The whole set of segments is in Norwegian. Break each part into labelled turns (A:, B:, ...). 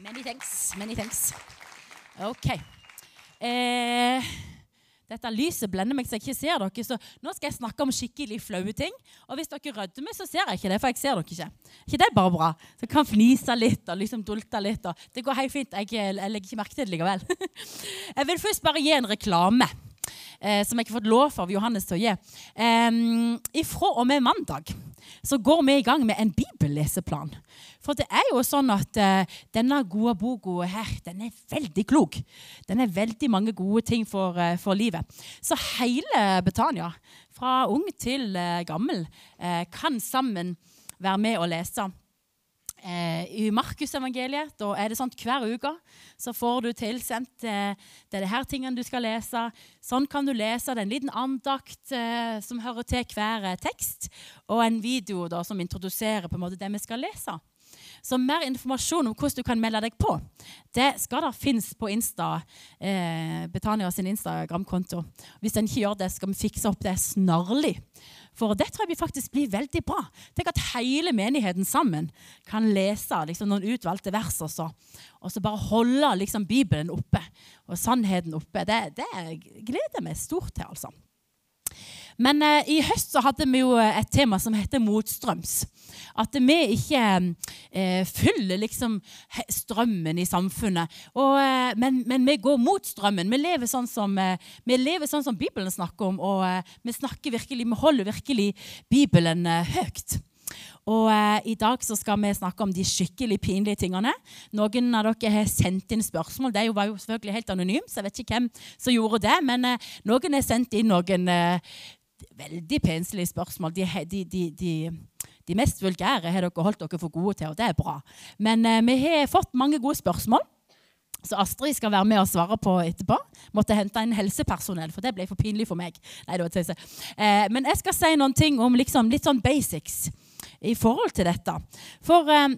A: Many thanks. Many thanks. OK. Eh, dette lyset blender meg så jeg ikke ser dere, så nå skal jeg snakke om skikkelig flaue ting. Og hvis dere rødmer, så ser jeg ikke det, for jeg ser dere ikke. ikke det er bare bra? Så jeg kan fnise litt og liksom dulte litt. Og det går helt fint. Jeg, jeg legger ikke merke til det likevel. jeg vil først bare gi en reklame. Eh, som jeg ikke har fått lov av Johannes til å gi. Eh, ifra og med mandag så går vi i gang med en bibelleseplan. For det er jo sånn at eh, denne gode boka her, den er veldig klok. Den er veldig mange gode ting for, uh, for livet. Så hele Betania, fra ung til uh, gammel, kan sammen være med og lese. I Markusevangeliet da er det sånn hver uke så får du tilsendt det er det her tingene du skal lese. Sånn kan du lese. Det er en liten andakt som hører til hver tekst, og en video da, som introduserer på en måte det vi skal lese. Så mer informasjon om hvordan du kan melde deg på, det skal da finnes på Insta, eh, Betania sin Instagram-konto. Hvis den ikke gjør det, skal vi fikse opp det snarlig. For det tror jeg faktisk blir veldig bra. Tenk at hele menigheten sammen kan lese liksom, noen utvalgte vers også, og så bare holde liksom, Bibelen oppe og sannheten oppe. Det, det gleder jeg meg stort til. altså. Men eh, i høst så hadde vi jo et tema som heter motstrøms. At vi ikke eh, fyller liksom strømmen i samfunnet. Og, eh, men, men, vi går mot strømmen. Vi lever sånn som, eh, lever sånn som Bibelen snakker om, og eh, vi, virkelig, vi holder virkelig Bibelen eh, høyt. Og eh, I dag så skal vi snakke om de skikkelig pinlige tingene. Noen av dere har sendt inn spørsmål. Det var jo selvfølgelig helt anonymt, så jeg vet ikke hvem som gjorde det. Men eh, noen har sendt inn noen eh, veldig penslige spørsmål. De, de, de, de, mest vulgære har dere holdt dere for gode til, og det er bra. Men eh, vi har fått mange gode spørsmål. Så Astrid skal være med og svare på etterpå. Måtte hente inn helsepersonell, for det ble for pinlig for meg. Nei, det var. Eh, men jeg skal si noen ting om liksom, litt sånn basics i forhold til dette. For eh,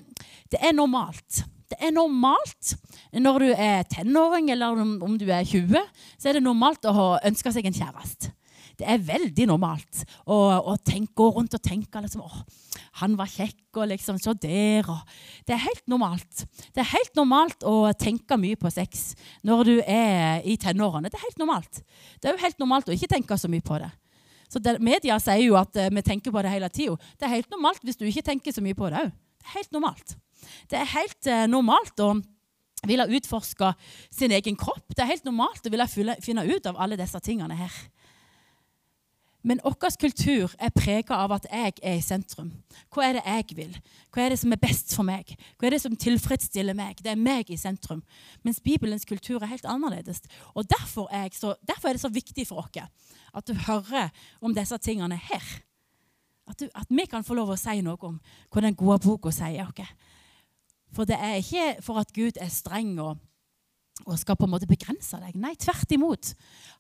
A: det er normalt. Det er normalt når du er tenåring eller om du er 20, så er det normalt å ønske seg en kjæreste det er veldig normalt å, å tenke, gå rundt og tenke liksom, å, han var kjekk, og liksom Se der, og Det er helt normalt. Det er helt normalt å tenke mye på sex når du er i tenårene. Det er helt normalt. Det er jo helt normalt å ikke tenke så mye på det. Så det, Media sier jo at uh, vi tenker på det hele tida. Det er helt normalt hvis du ikke tenker så mye på det òg. Det er helt normalt. Det er helt uh, normalt å ville utforske sin egen kropp. Det er helt normalt å ville finne ut av alle disse tingene her. Men vår kultur er prega av at jeg er i sentrum. Hva er det jeg vil? Hva er det som er best for meg? Hva er det som tilfredsstiller meg? Det er meg i sentrum. Mens Bibelens kultur er helt annerledes. Og Derfor er, så, derfor er det så viktig for oss at du hører om disse tingene her. At, du, at, vi kan få lov å si noe om hva den gode boka sier oss. For det er ikke for at Gud er streng og og skal på en måte begrense deg. Nei, tvert imot.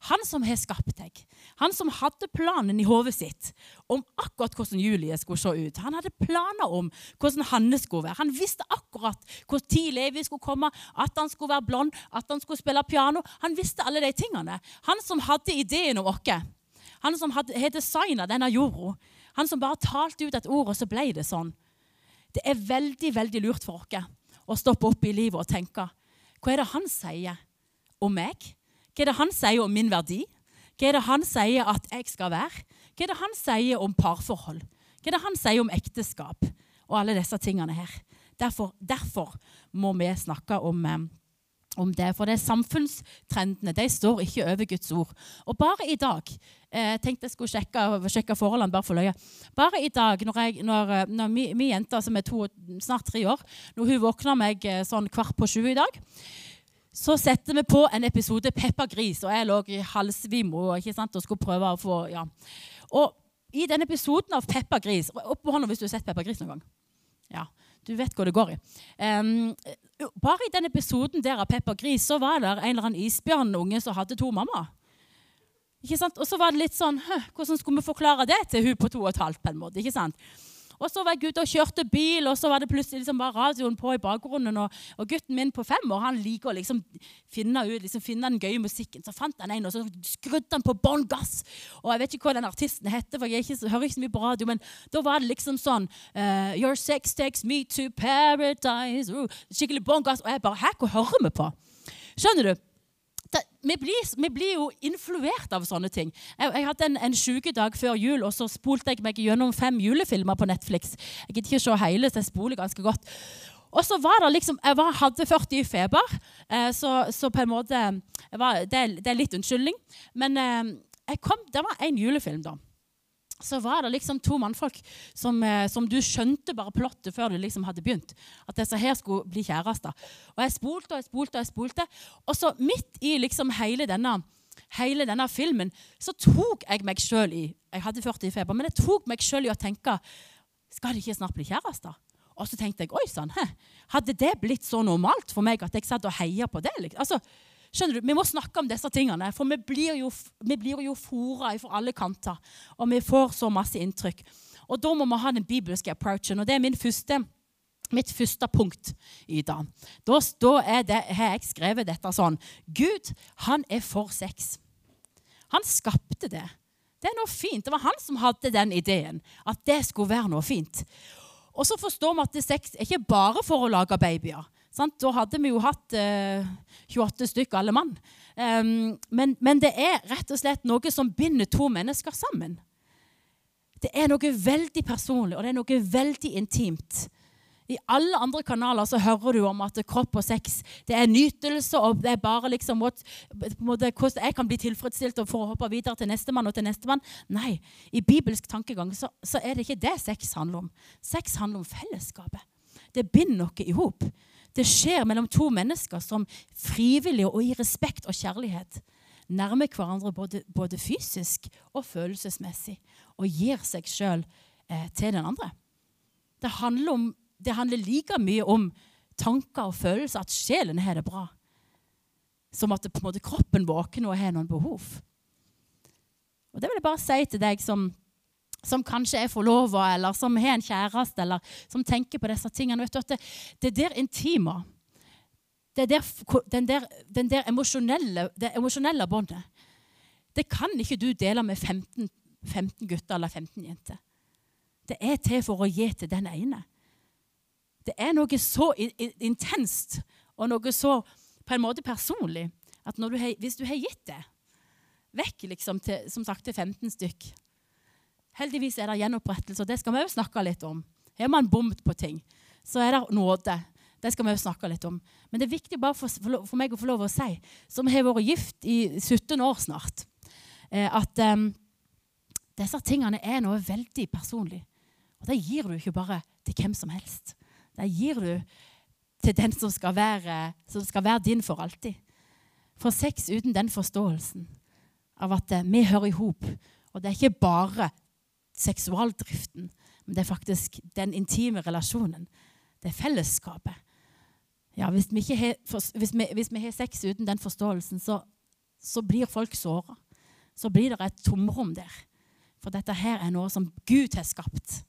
A: Han som har skapt deg, han som hadde planen i hodet sitt om akkurat hvordan Julie skulle se ut. Han hadde planer om hvordan Hanne skulle være. Han visste akkurat hvor tid Levi skulle komme, at han skulle være blond, at han skulle spille piano. Han visste alle de tingene. Han som hadde ideen om oss. Han som hadde designa denne jorda. Han som bare talte ut et ord, og så ble det sånn. Det er veldig, veldig lurt for oss å stoppe opp i livet og tenke hva er det han sier om meg? Hva er det han sier om min verdi? Hva er det han sier at jeg skal være? Hva er det han sier om parforhold? Hva er det han sier om ekteskap? Og alle disse tingene her. Derfor, derfor må vi snakke om, eh, om det. For det er samfunnstrendene de står ikke over Guds ord. Og bare i dag jeg eh, tenkte jeg skulle sjekke, sjekke forholdene bare for løye. Bare i dag, når, jeg, når, eh, når min, min jente som er to, snart tre år, når hun våkner meg eh, sånn kvart på sju i dag, så setter vi på en episode Peppa Gris, og jeg lå i halvsvimo og skulle prøve å få ja. Og i den episoden av Peppa Gris Opp på hånda hvis du har sett Peppa Gris noen gang. Ja, Du vet hva det går i. Um, bare i den episoden der av Peppa Gris så var det en eller annen isbjørnunge som hadde to mammaer. Ikke sant? Og så var det litt sånn Hvordan skulle vi forklare det til hun på to og et halvt? på en måte, ikke sant? Og så var jeg ute og kjørte bil, og så var det plutselig liksom bare radioen på i bakgrunnen. Og, og gutten min på fem år han liker å liksom finne, ut, liksom finne den gøye musikken. Så fant han en, og så skrudde han på bånn gass. Og jeg vet ikke hva den artisten heter, for jeg ikke, hører ikke så mye på radio, men da var det liksom sånn uh, Your sex takes me to paradise. Uh, skikkelig bånn gass. Og jeg bare Hæ, hva hører vi på? Skjønner du? Vi, blir, vi, blir, jo influert av sånne ting. Jeg, jeg hadde en, en sykedag før jul, og så spolte jeg meg gjennom fem julefilmer på Netflix. Jeg gidder ikke se hele, så jeg spoler ganske godt. Og så var det liksom, Jeg var, hadde 40 i feber, eh, så, så, på en måte var, det, det, er litt unnskyldning. Men eh, kom, det var én julefilm, da så var det liksom to mannfolk som, eh, som, du skjønte bare plottet før du liksom hadde begynt. At disse her skulle bli kjærester. Og jeg spolte og jeg spolte og jeg spolte. Og så midt i liksom hele denne, hele denne filmen så tok jeg meg sjøl i Jeg hadde 40 i feber, men jeg tok meg sjøl i å tenke Skal de ikke snart bli kjærester? Og så tenkte jeg oi sann, hadde det blitt så normalt for meg at jeg satt og heia på det? Altså, Skjønner du, Vi må snakke om disse tingene, for vi blir jo, jo fora fra alle kanter. Og vi får så masse inntrykk. Og da må vi ha den bibelske approachen. Og det er min første, mitt første punkt i dag. Da, da har jeg skrevet dette sånn Gud, han er for sex. Han skapte det. Det er noe fint. Det var han som hadde den ideen. At det skulle være noe fint. Og så forstår vi at sex er ikke bare for å lage babyer. Sant? Da hadde vi jo hatt eh, 28 stykker alle mann. Um, men, men, det er rett og slett noe som binder to mennesker sammen. Det er noe veldig personlig, og det er noe veldig intimt. I alle andre kanaler så hører du om at kropp og sex det er nytelse. og det er bare liksom what, hvordan Jeg kan bli tilfredsstilt for å hoppe videre til nestemann og til nestemann. Nei, i bibelsk tankegang så, så er det ikke det sex handler om. Sex handler om fellesskapet. Det binder noe i hop. Det skjer mellom to mennesker som frivillig og i respekt og kjærlighet nærmer hverandre både, både fysisk og følelsesmessig og gir seg sjøl eh, til den andre. Det handler, om, det handler, like mye om tanker og følelser, at sjelen har det bra, som at det, måte, kroppen våkner og har noen behov. Og Det vil jeg bare si til deg som som kanskje er forlova, eller som har en kjæreste, eller som tenker på disse tingene. Vet du, at det, der intima, det der, den der, den der emosjonelle, det emosjonelle båndet, det kan ikke du dele med 15, 15 gutter eller 15 jenter. Det er til for å gi til den ene. Det er noe så intenst og noe så på en måte personlig at du hvis du har gitt det vekk liksom til, som sagt, til 15 stykk, Heldigvis er det gjenopprettelse, og det skal vi òg snakke litt om. Har man bommet på ting, så er det nåde. Det skal vi òg snakke litt om. Men det er viktig bare for, for, meg å få lov å si, som har vært gift i 17 år snart, eh, at um, disse tingene er noe veldig personlig. Og det gir du ikke bare til hvem som helst. Det gir du til den som skal være, som skal være din for alltid. For sex uten den forståelsen av at eh, vi hører i hop. Og det er ikke bare seksualdriften, men det er faktisk den intime relasjonen. Det er fellesskapet. Ja, hvis, vi har, hvis, vi, hvis vi har sex uten den forståelsen, så, så blir folk såra. Så blir det et tomrom der. For dette her er noe som Gud har skapt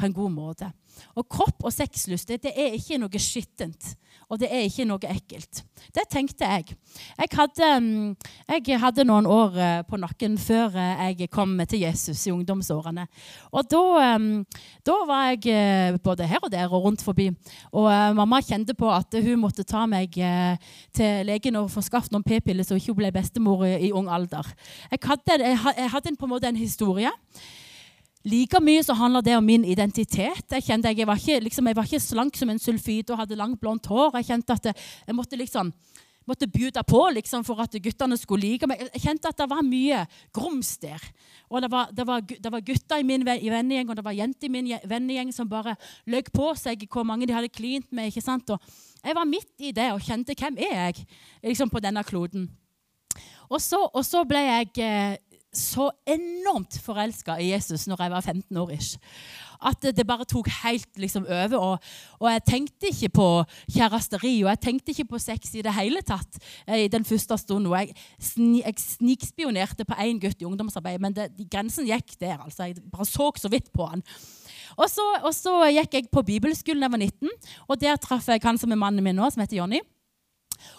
A: på en god måte. Og kropp og sexlyst det, er ikke noe skittent. Og det er ikke noe ekkelt. Det tenkte jeg. Jeg hadde, mm, jeg hadde noen år eh, på nakken før eh, jeg kom til Jesus i ungdomsårene. Og da, mm, da var jeg eh, både her og der og rundt forbi. Og mamma kjente på at hun måtte ta meg til legen og få skaffet noen p-piller så ikke hun ble bestemor i ung alder. Jeg hadde, jeg hadde på en måte en historie. Like mye så handler det om min identitet. Jeg kjente jeg, var ikke, liksom, jeg var ikke slank som en sulfid og hadde langt, blondt hår. Jeg kjente at jeg måtte liksom måtte bjude på liksom, for at guttene skulle like meg. Jeg kjente at det var mye grums der. Og det var, det var, det var gutter i min vennegjeng og det var jenter i min vennegjeng som bare løy på seg hvor mange de hadde klint med. ikke sant? Og jeg var midt i det og kjente hvem er jeg liksom, på denne kloden. Og så, og så ble jeg eh, så enormt forelska i Jesus når jeg var 15 år. Ish. At det bare tok helt liksom, over. Og, og, jeg tenkte ikke på kjæresteri og jeg tenkte ikke på sex i det hele tatt eh, i den første stunden. Jeg, sni, jeg snikspionerte på én gutt i ungdomsarbeid, men det, grensen gikk der. altså. Jeg bare så så vidt på han. Og så, og så gikk jeg på bibelskolen da jeg var 19, og der traff jeg han som er mannen min nå, som heter Jonny.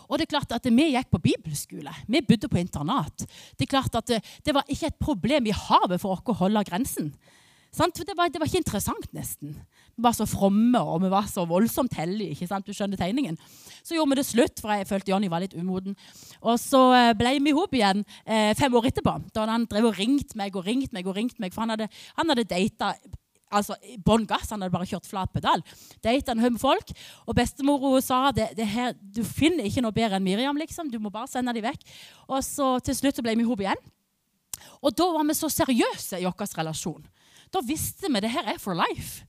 A: Og det er klart at Vi gikk på bibelskole. Vi bodde på internat. Det er klart at det, det var ikke et problem i havet for oss å holde grensen. Det var, det, var, ikke interessant, nesten. Vi var så fromme og vi var så voldsomt hellige. ikke sant? Du skjønner tegningen. Så gjorde vi det slutt, for jeg følte Johnny var litt umoden. Og så eh, ble vi i hop igjen eh, fem år etterpå. Da han drev og ringte meg og ringte meg. og ringte meg, For han hadde, han hadde data altså, bånn gass. Han hadde bare kjørt flat pedal. Data en haug med folk. Og bestemor sa det, det her, du finner ikke noe bedre enn Miriam. liksom. Du må bare sende dem vekk. Og så til slutt ble vi i igjen. Og da var vi så seriøse i vår relasjon. Da visste vi det her er for life.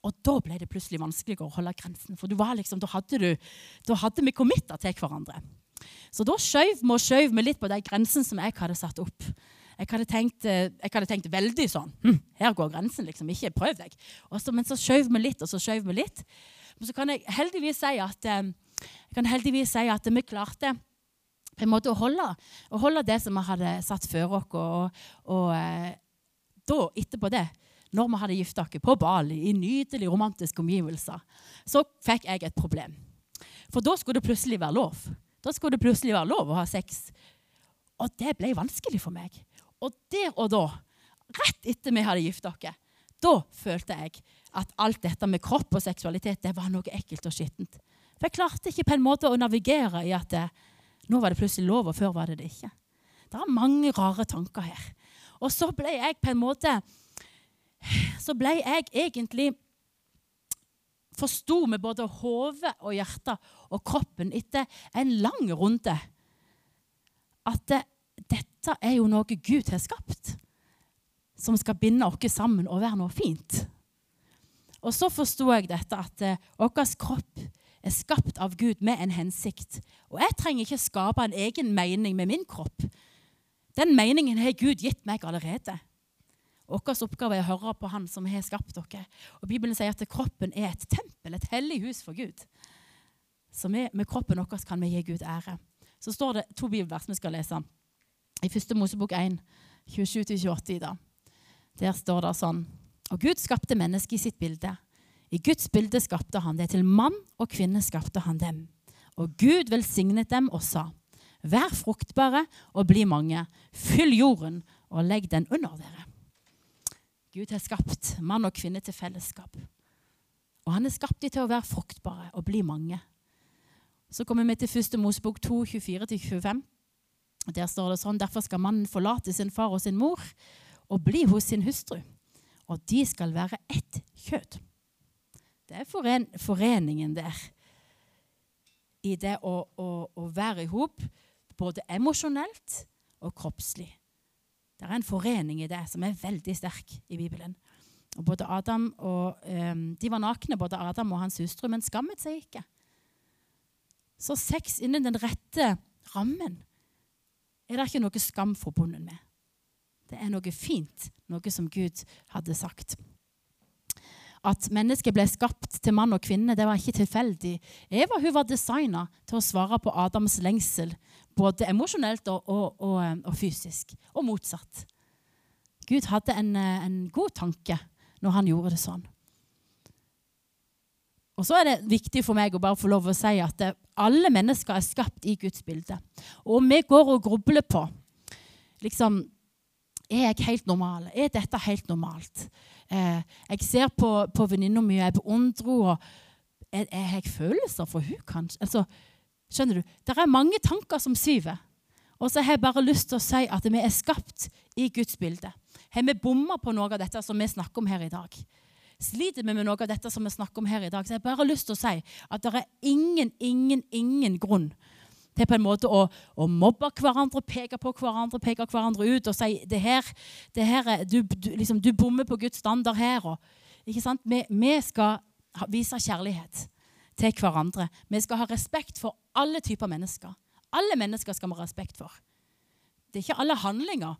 A: Og da ble det plutselig vanskeligere å holde grensen. For liksom, da, hadde du, da, hadde vi committa til hverandre. Så da skjøv vi og skjøv vi litt på de grensene som jeg hadde satt opp. Jeg hadde tenkt, eh, jeg hadde tenkt veldig sånn hm, Her går grensen, liksom. Ikke prøv deg. Så, men så skjøv vi litt, og så skjøv vi litt. Men så kan jeg heldigvis si at, eh, jeg kan heldigvis si at vi klarte på en måte å holde, å holde det som vi hadde satt før oss. Og, og, og da, etterpå det, når vi hadde gifta oss på Bali i nydelig romantiske omgivelser, så fikk jeg et problem. For da skulle det plutselig være lov. Da skulle det plutselig være lov å ha sex. Og det ble vanskelig for meg. Og der og da, rett etter vi hadde gifta oss, da følte jeg at alt dette med kropp og seksualitet det var noe ekkelt og skittent. For jeg klarte ikke på en måte å navigere i at det, nå var det plutselig lov, og før var det det ikke. Det er mange rare tanker her. Og så ble jeg på en måte Så ble jeg egentlig Forsto med både hodet og hjertet og kroppen etter en lang runde at det, dette er jo noe Gud har skapt, som skal binde oss sammen og være noe fint. Og så forsto jeg dette at eh, vår kropp er skapt av Gud med en hensikt. Og jeg trenger ikke skape en egen mening med min kropp. Den meningen har Gud gitt meg allerede. Vår oppgave er å høre på Han som har skapt dere. Og Bibelen sier at kroppen er et tempel, et hellig hus for Gud. Så med, kroppen vår kan vi gi Gud ære. Så står det to bibelvers vi skal lese. I 1. Mosebok 1, 27-28 i. Der står det sånn Og Gud skapte mennesket i sitt bilde. I Guds bilde skapte han det. Til mann og kvinne skapte han dem. Og Gud velsignet dem og sa:" Vær fruktbare og bli mange. Fyll jorden og legg den under dere. Gud har skapt mann og kvinne til fellesskap. Og han har skapt til å være fruktbare og bli mange. Så kommer vi til 1. Mosebok 2, 24-25. Der står det sånn Derfor skal mannen forlate sin far og sin mor og bli hos sin hustru. Og de skal være ett kjød. Det er foren foreningen der. I det å, å, å være i hop både emosjonelt og kroppslig. Det er en forening i det som er veldig sterk i Bibelen. Og både Adam og, um, De var nakne, både Adam og hans hustru, men skammet seg ikke. Så sex innen den rette rammen er det ikke noe skam forbundet med. Det er noe fint, noe som Gud hadde sagt. At mennesket ble skapt til mann og kvinne, det var ikke tilfeldig. Eva hun var designa til å svare på Adams lengsel både emosjonelt og, og, og, eh, og, fysisk, og motsatt. Gud hadde en, eh, en, god tanke når han gjorde det sånn. Og så er det viktig for meg å bare få lov å si at alle mennesker er skapt i Guds bilde. Og vi går og grubler på liksom, Er jeg helt normal? Er dette helt normalt? Eh, jeg ser på, på venninna mi, jeg beundrer henne. Er, er jeg følelser for hun kanskje? Altså, Skjønner du? Det er mange tanker som syver. Og så har jeg bare lyst til å si at vi er skapt i Guds bilde. Har vi bomma på noe av dette som vi snakker om her i dag? Sliter vi med noe av dette som vi snakker om her i dag, så jeg bare har lyst til å si at det er ingen, ingen, ingen grunn til på en måte å, å mobbe hverandre, peke på hverandre, peke hverandre ut og si det her, det her er, du, du, liksom, du bommer på Guds standard her. Og, ikke sant? Vi, vi skal vise kjærlighet til hverandre. Vi skal ha respekt for alle typer mennesker. Alle mennesker skal vi ha respekt for. Det er ikke alle handlinger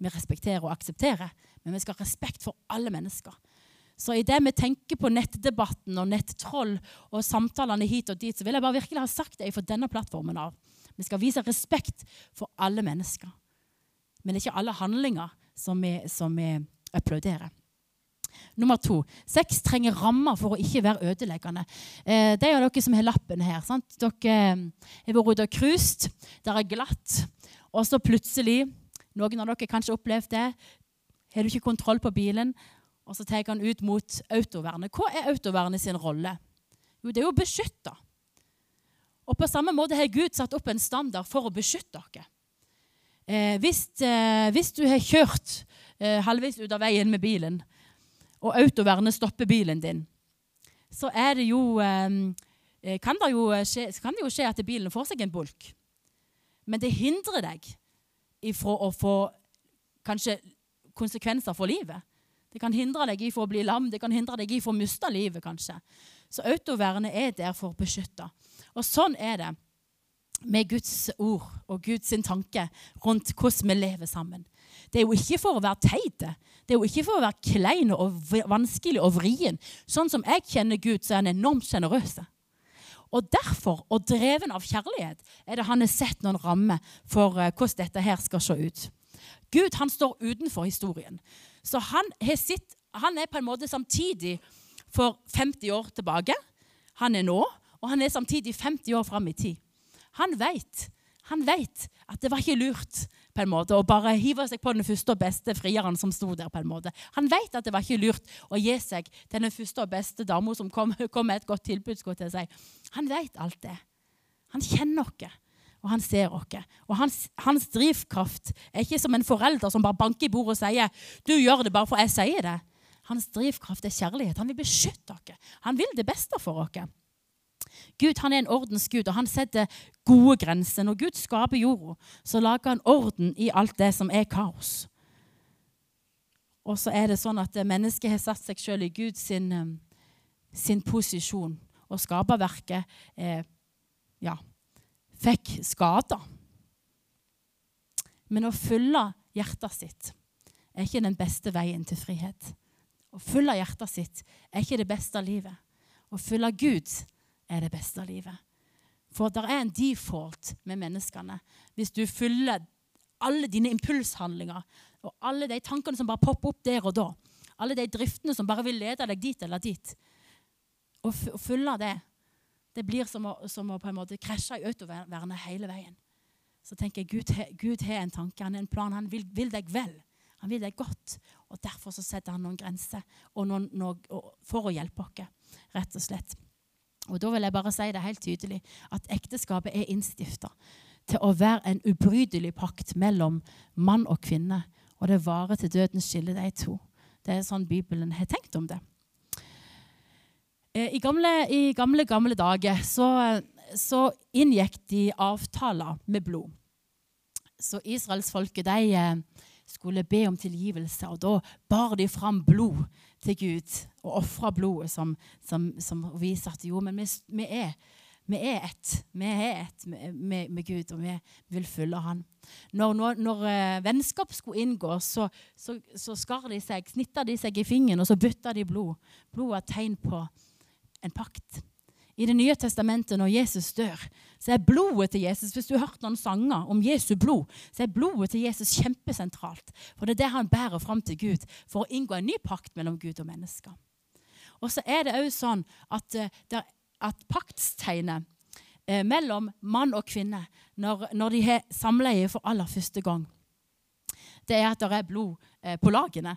A: vi respekterer og aksepterer, men vi skal ha respekt for alle mennesker. Så i det vi tenker på nettdebatten og nettroll og samtalene hit og dit, så vil jeg bare virkelig ha sagt det fra denne plattformen av. Vi skal vise respekt for alle mennesker. Men ikke alle handlinger som vi, som vi applauderer. Nummer to sex trenger rammer for å ikke være ødeleggende. Eh, det er dere som har lappen her, sant? dere eh, har vært ute og cruist, Det er glatt, og så plutselig Noen av dere kanskje opplevd det. Har du ikke kontroll på bilen, og så tar han ut mot autovernet. Hva er autovernet sin rolle? Jo, det er jo å beskytte. Og på samme måte har Gud satt opp en standard for å beskytte dere. Eh, hvis, eh, hvis, du har kjørt eh, halvveis ut av veien med bilen, og autovernet stopper bilen din, så er det jo, eh, kan, det jo skje, kan det jo skje at bilen får seg en bulk. Men det hindrer deg ifra å få kanskje konsekvenser for livet. Det kan hindre deg i for å bli lam, det kan hindre deg i for å miste livet. kanskje. Så autovernet er der for å beskytte. Og sånn er det med Guds ord og Guds tanke rundt hvordan vi lever sammen. Det er jo ikke for å være teite. Det er jo ikke for å være klein og vanskelig og vrien. Sånn som jeg kjenner Gud, så er han enormt sjenerøs. Og derfor, og dreven av kjærlighet, er det han har sett noen rammer for uh, hvordan dette her skal se ut. Gud han står utenfor historien. Så han, sitt, han er på en måte samtidig for 50 år tilbake. Han er nå, og han er samtidig 50 år fram i tid. Han vet, han vet at det var ikke lurt på en måte, å bare hive seg på den første og beste frieren som sto der. på en måte. Han vet at det var ikke lurt å gi seg til den første og beste dama som kom, kom, med et godt tilbud. jeg si. Han vet alt det. Han kjenner oss, og han ser oss. Og hans, hans, drivkraft er ikke som en forelder som bare banker i bordet og sier 'du gjør det bare for jeg sier det'. Hans drivkraft er kjærlighet. Han vil beskytte oss. Han vil det beste for oss. Gud han er en ordensgud, og han setter gode grenser. Når Gud skaper jorda, så lager han orden i alt det som er kaos. Og så er det sånn at mennesket har satt seg sjøl i Guds sin, eh, sin, posisjon. Og skaperverket eh, ja, fikk skader. Men å følge hjertet sitt er ikke den beste veien til frihet. Å følge hjertet sitt er ikke det beste av livet. Å følge Gud er det beste av livet. For det er en default med menneskene. Hvis du følger alle dine impulshandlinger og alle de tankene som bare popper opp der og da, alle de driftene som bare vil lede deg dit eller dit, Å følge det, det blir som å, som å på en måte krasje i autovernet hele veien. Så tenker jeg Gud, Gud har en tanke, han har en plan. Han vil, vil, deg vel. Han vil deg godt. Og Derfor så setter han noen grenser noen, noen, for å hjelpe oss, rett og slett. Og Da vil jeg bare si det helt tydelig at ekteskapet er innstifta til å være en ubrytelig pakt mellom mann og kvinne. Og det varer til døden skiller de to. Det er sånn Bibelen har tenkt om det. Eh, I gamle, i gamle, gamle dager så, så, inngikk de avtaler med blod. Så israelsfolket de eh, skulle be om tilgivelse, og da bar de fram blod til Gud og ofra blodet som, som, som, viser at jo, men vi, vi, er, vi er ett. Vi er ett med, med, Gud, og vi, vil følge Han. Når, når, når uh, vennskap skulle inngå, så, så, så skar de seg, snitta de seg i fingeren, og så bytta de blod. Blod er tegn på en pakt. I Det nye testamentet, når Jesus dør, så er blodet til Jesus Hvis du har hørt noen sanger om Jesu blod, så er blodet til Jesus kjempesentralt. For det er det han bærer fram til Gud for å inngå en ny pakt mellom Gud og mennesker. Og så er det òg sånn at, eh, at paktstegnet eh, mellom mann og kvinne når, når de har samleie for aller første gang, det er at det er blod eh, på lagene.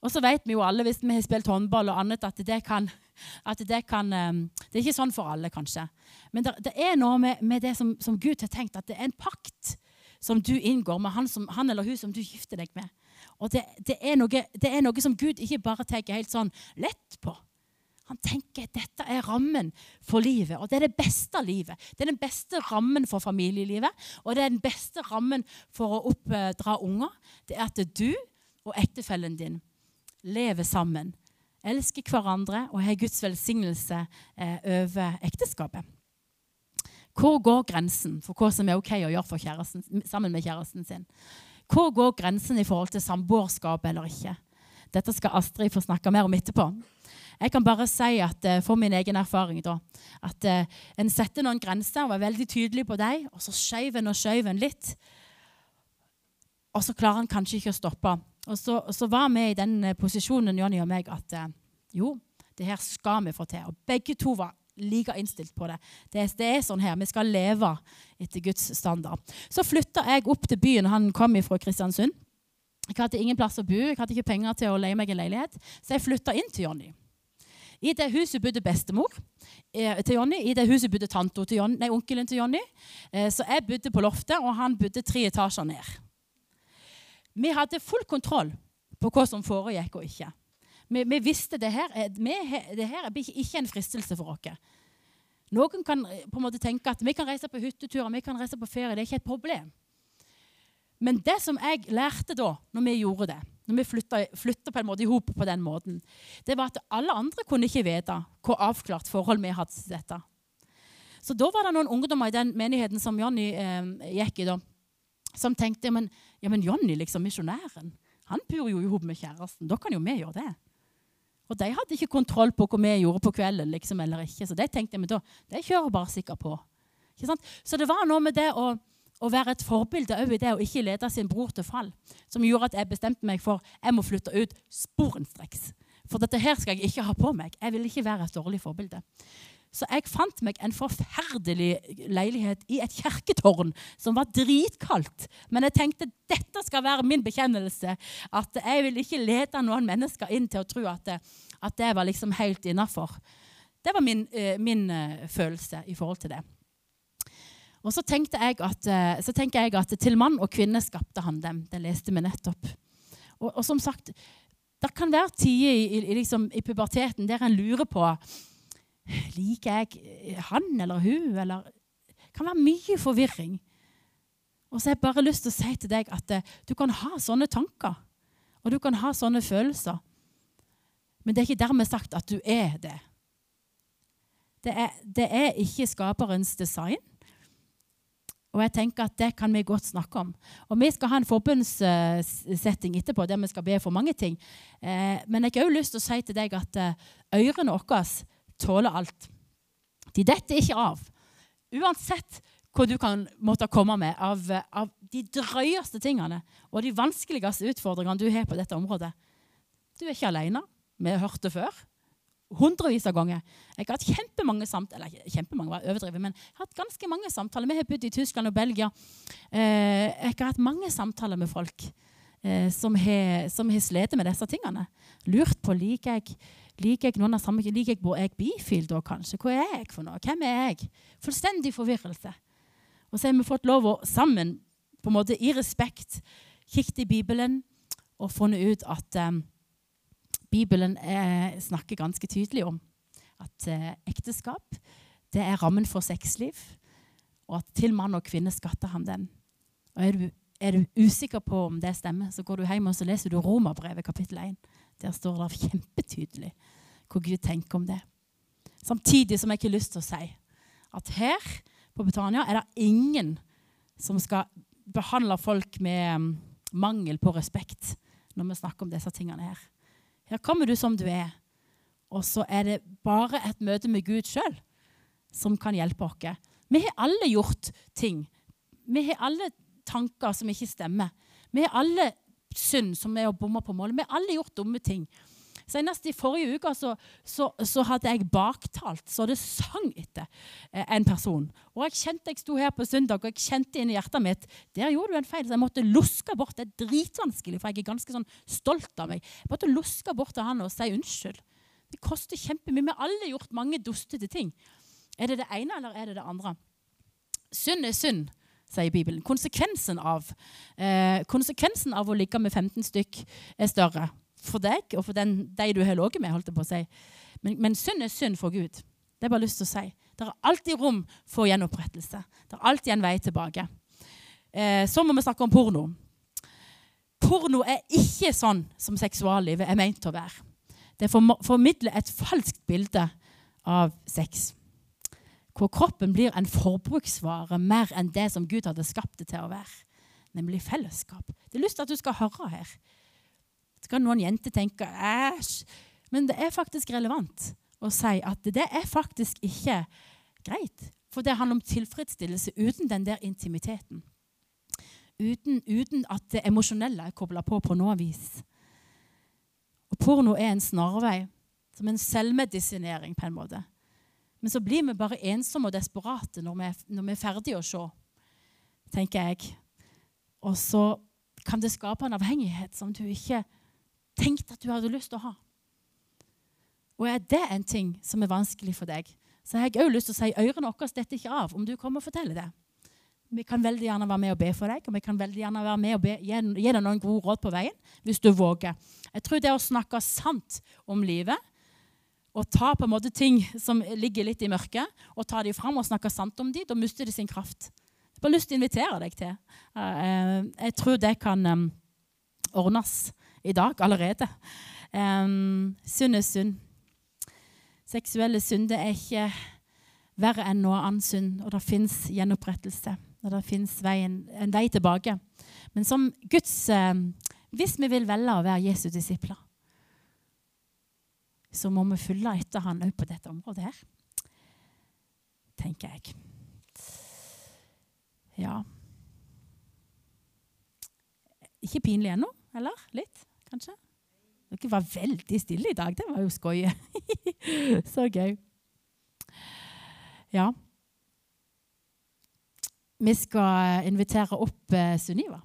A: Og så vet vi jo alle, hvis vi har spilt håndball og annet, at det kan, at det, kan det er ikke sånn for alle, kanskje. Men det, det er noe med, med det som, som, Gud har tenkt, at det er en pakt som du inngår med han, som, han eller hun som du gifter deg med. Og det, det, er noe, det, er noe, som Gud ikke bare tenker helt sånn lett på. Han tenker at dette er rammen for livet, og det er det beste livet. Det er den beste rammen for familielivet, og det er den beste rammen for å oppdra unger. Det er at du og ektefellen din lever sammen, elsker hverandre og har Guds velsignelse eh, over ekteskapet. Hvor går grensen for hva som er ok å gjøre kjæresten, sammen med kjæresten sin? Hvor går grensen i forhold til samboerskap eller ikke? Dette skal Astrid få snakke mer om etterpå. Jeg kan bare si at uh, for min egen erfaring da, at uh, en setter noen grenser og er veldig tydelig på dem, og så skjøv en og skjøv en litt. Og så klarer en kanskje ikke å stoppe. Og så, så var vi i den eh, posisjonen, Jonny og meg, at eh, jo, det her skal vi få til. Og begge to var like innstilt på det. det. Det, er sånn her, Vi skal leve etter Guds standard. Så flytta jeg opp til byen. Han kom fra Kristiansund. Jeg hadde ingen plass å bo, jeg hadde ikke penger til å leie meg en leilighet, så jeg flytta inn til Jonny. I det huset bodde bestemor eh, til Jonny. I det huset bodde tante til Jonny, nei, onkelen til Jonny. Eh, så jeg bodde på loftet, og han bodde tre etasjer ned. Vi hadde full kontroll på hva som foregikk og ikke. Vi, vi visste det her, vi, det her er ikke en fristelse for oss. Noen kan eh, på en måte tenke at vi kan reise på hytteturer, vi kan reise på ferie. Det er ikke et problem. Men det som jeg lærte da, når vi gjorde det, når vi flytta på en måte i hop på den måten, det var at alle andre kunne ikke vite hvor avklart forhold vi hadde til dette. Så da var det noen ungdommer i den menigheten som Jonny eh, gikk i, da, som tenkte men, ja, men Jonny, liksom, misjonæren, han bor jo i med kjæresten. Da kan jo vi gjøre det. Og de hadde ikke kontroll på hva vi gjorde på kvelden. liksom, eller ikke, Så de tenkte men da, de kjører bare sikkert på. Så det var noe med det å å være et forbilde òg i det å ikke lede sin bror til fall, som gjorde at jeg bestemte meg for jeg må flytte ut sporenstreks. For dette her skal jeg ikke ha på meg. Jeg vil ikke være et dårlig forbilde. Så jeg fant meg en forferdelig leilighet i et kirketårn som var dritkaldt. Men jeg tenkte dette skal være min bekjennelse. At jeg vil ikke lede noen mennesker inn til å tro at det, at det var liksom helt innafor. Det var min, uh, min uh, følelse i forhold til det. Og så, at, eh, så tenker jeg at til mann og kvinne skapte han dem. Det leste vi nettopp. Og, og som sagt, det kan være tider i, i, liksom, i, puberteten der en lurer på liker jeg han eller hun. Eller, det kan være mye forvirring. Og så har jeg bare lyst til å si til deg at uh, du kan ha sånne tanker. Og du kan ha sånne følelser. Men det er ikke dermed sagt at du er det. Det er, det er ikke skaperens design. Og jeg tenker at Det kan vi godt snakke om. Og Vi skal ha en forbundssetting etterpå der vi skal be for mange ting. Eh, men jeg har også lyst til å si til deg at eh, ørene våre tåler alt. De detter ikke av. Uansett hva du kan måtte komme med av, av de drøyeste tingene og de vanskeligste utfordringene du har på dette området. Du er ikke alene. Vi har hørt det før hundrevis av ganger. Jeg har hatt kjempemange samtaler eller kjempemange var overdrevet, men jeg har hatt ganske mange samtaler. Vi har bodd i Tyskland og Belgia. Eh, jeg har hatt mange samtaler med folk eh, som har, som har slitt med disse tingene. Lurt på liker jeg, liker jeg noen av samme, liker jeg, er jeg bifil da, kanskje? Hva er jeg for noe? Hvem er jeg? Fullstendig forvirrelse. Og så har vi fått lov å sammen, på en måte i respekt, kikke i Bibelen og funnet ut at um, Bibelen er, snakker ganske tydelig om at uh, ekteskap det er rammen for sexliv, og at til mann og kvinne skatter han den. Og er du, er du, usikker på om det stemmer, så går du hjem og så leser du Romerbrevet kapittel 1. Der står det kjempetydelig hva Gud tenker om det. Samtidig som jeg ikke har lyst til å si at her på Betania er det ingen som skal behandle folk med um, mangel på respekt når vi snakker om disse tingene her. Her kommer du som du er. Og så er det bare et møte med Gud sjøl som kan hjelpe oss. Vi har alle gjort ting. Vi har alle tanker som ikke stemmer. Vi har alle synd som er å bomme på målet. Vi har alle gjort dumme ting. Senest i forrige uke så, så, så, hadde jeg baktalt så det sang etter eh, en person. Og jeg kjente jeg sto her på søndag og jeg kjente inn i hjertet mitt der gjorde du en feil. Så jeg måtte luske bort. Det er dritvanskelig, for jeg er ganske sånn stolt av meg. Jeg måtte luske bort til han og si unnskyld. Det koster kjempemye. Vi har alle gjort mange dustete ting. Er det det ene, eller er det det andre? Synd er synd, sier Bibelen. Konsekvensen av, eh, konsekvensen av å ligge med 15 stykk er større for deg og for den, de du har ligget med. holdt jeg på å si. Men, men synd er synd for Gud. Det er bare lyst til å si. Det er alltid rom for gjenopprettelse. Det er alltid en vei tilbake. Eh, så må vi snakke om porno. Porno er ikke sånn som seksuallivet er ment å være. Det formidler et falskt bilde av sex. Hvor kroppen blir en forbruksvare mer enn det som Gud hadde skapt det til å være. Nemlig fellesskap. Det er lyst til at du skal høre her. Så kan noen jenter tenke æsj. Men det er faktisk relevant å si at det er faktisk ikke greit. For det handler om tilfredsstillelse uten den der intimiteten. uten, uten at det emosjonelle er kobla på på noe vis. Og porno er en snarvei, som en selvmedisinering på en måte. Men så blir vi bare ensomme og desperate når vi, når vi er ferdige å se, tenker jeg. Og så kan det skape en avhengighet som du ikke tenkte at du hadde lyst til å ha. Og er det en ting som er vanskelig for deg, så har jeg òg lyst til å si ørene våre detter ikke av om du kommer og forteller det. Vi kan veldig gjerne være med og be for deg, og vi kan veldig gjerne være med og be, gi deg noen gode råd på veien hvis du våger. Jeg tror det å snakke sant om livet, og ta på en måte ting som ligger litt i mørket, og ta dem fram og snakke sant om dem, da mister de sin kraft. Jeg har lyst til å invitere deg til. Eh, jeg tror det kan um, ordnes i dag allerede. Synd er synd. Seksuelle synder er ikke verre enn noe annen synd, og det fins gjenopprettelse. Og det fins en vei tilbake. Men som Guds Hvis vi vil velge å være Jesu disipler, så må vi følge etter han òg på dette området her. Tenker jeg. Ja. Ikke pinlig ennå, eller? Litt, kanskje? Dere var veldig stille i dag. Det var jo skøye. så gøy. Ja. Vi skal invitere opp eh, Sunniva.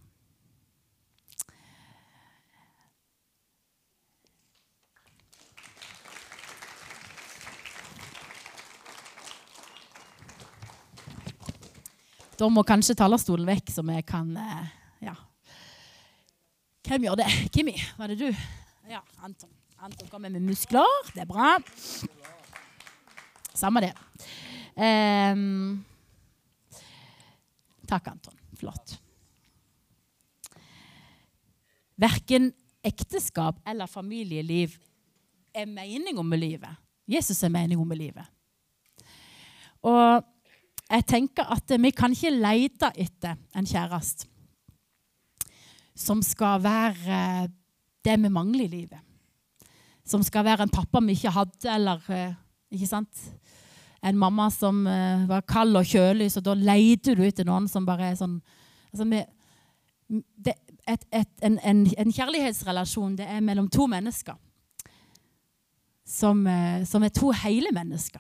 A: Da må kanskje talerstolen vekk, så vi kan eh, Ja. Hvem gjør det? Kimmi, var det du? Ja, Anton. Anton kommer med muskler. Det er bra. Samme det. Um, takk, Anton. Flott. Verken ekteskap eller familieliv er meninga med livet. Jesus er meninga med livet. Og jeg tenker at vi kan ikke lete etter en kjæreste som skal være det vi mangler i livet. Som skal være en pappa vi ikke hadde, eller eh, ikke sant? en mamma som uh, var kald og kjølig, så da leter du etter noen som bare er sånn altså, vi, det, et, et, en, en, en, kjærlighetsrelasjon det er mellom to mennesker. Som, som er to hele mennesker.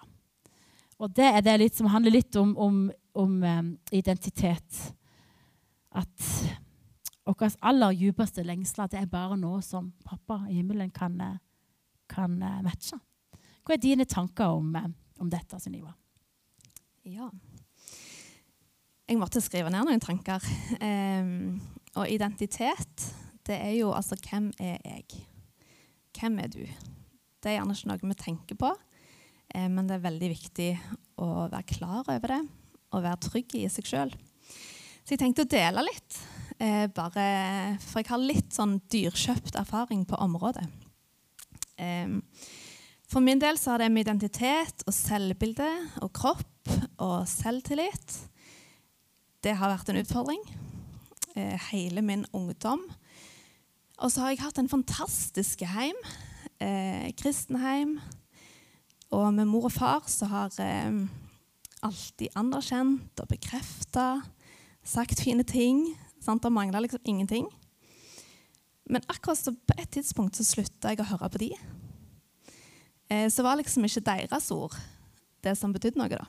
A: Og det er det litt, som handler litt om, om, om um, identitet. At vår aller djupeste lengsler det er bare noe som pappa i himmelen kan, kan uh, matche. Hva er dine tanker om, om dette, Sunniva?
B: Ja. Jeg måtte skrive ned noen tanker. Um, og identitet, det er jo altså Hvem er jeg? Hvem er du? Det er gjerne ikke noe vi tenker på. Eh, men det er veldig viktig å være klar over det og være trygg i seg sjøl. Så jeg tenkte å dele litt, eh, bare, for jeg har litt sånn dyrkjøpt erfaring på området. Eh, for min del så har det med identitet og selvbilde og kropp og selvtillit Det har vært en utfordring hele min ungdom. Og så har jeg hatt en fantastisk heim. Eh, kristenheim og med mor og far så har eh, alltid anerkjent og bekrefta, sagt fine ting. Sant? Det mangla liksom ingenting. Men akkurat så på et tidspunkt så slutta jeg å høre på de. Eh, så var liksom ikke deres ord det som betydde noe, da.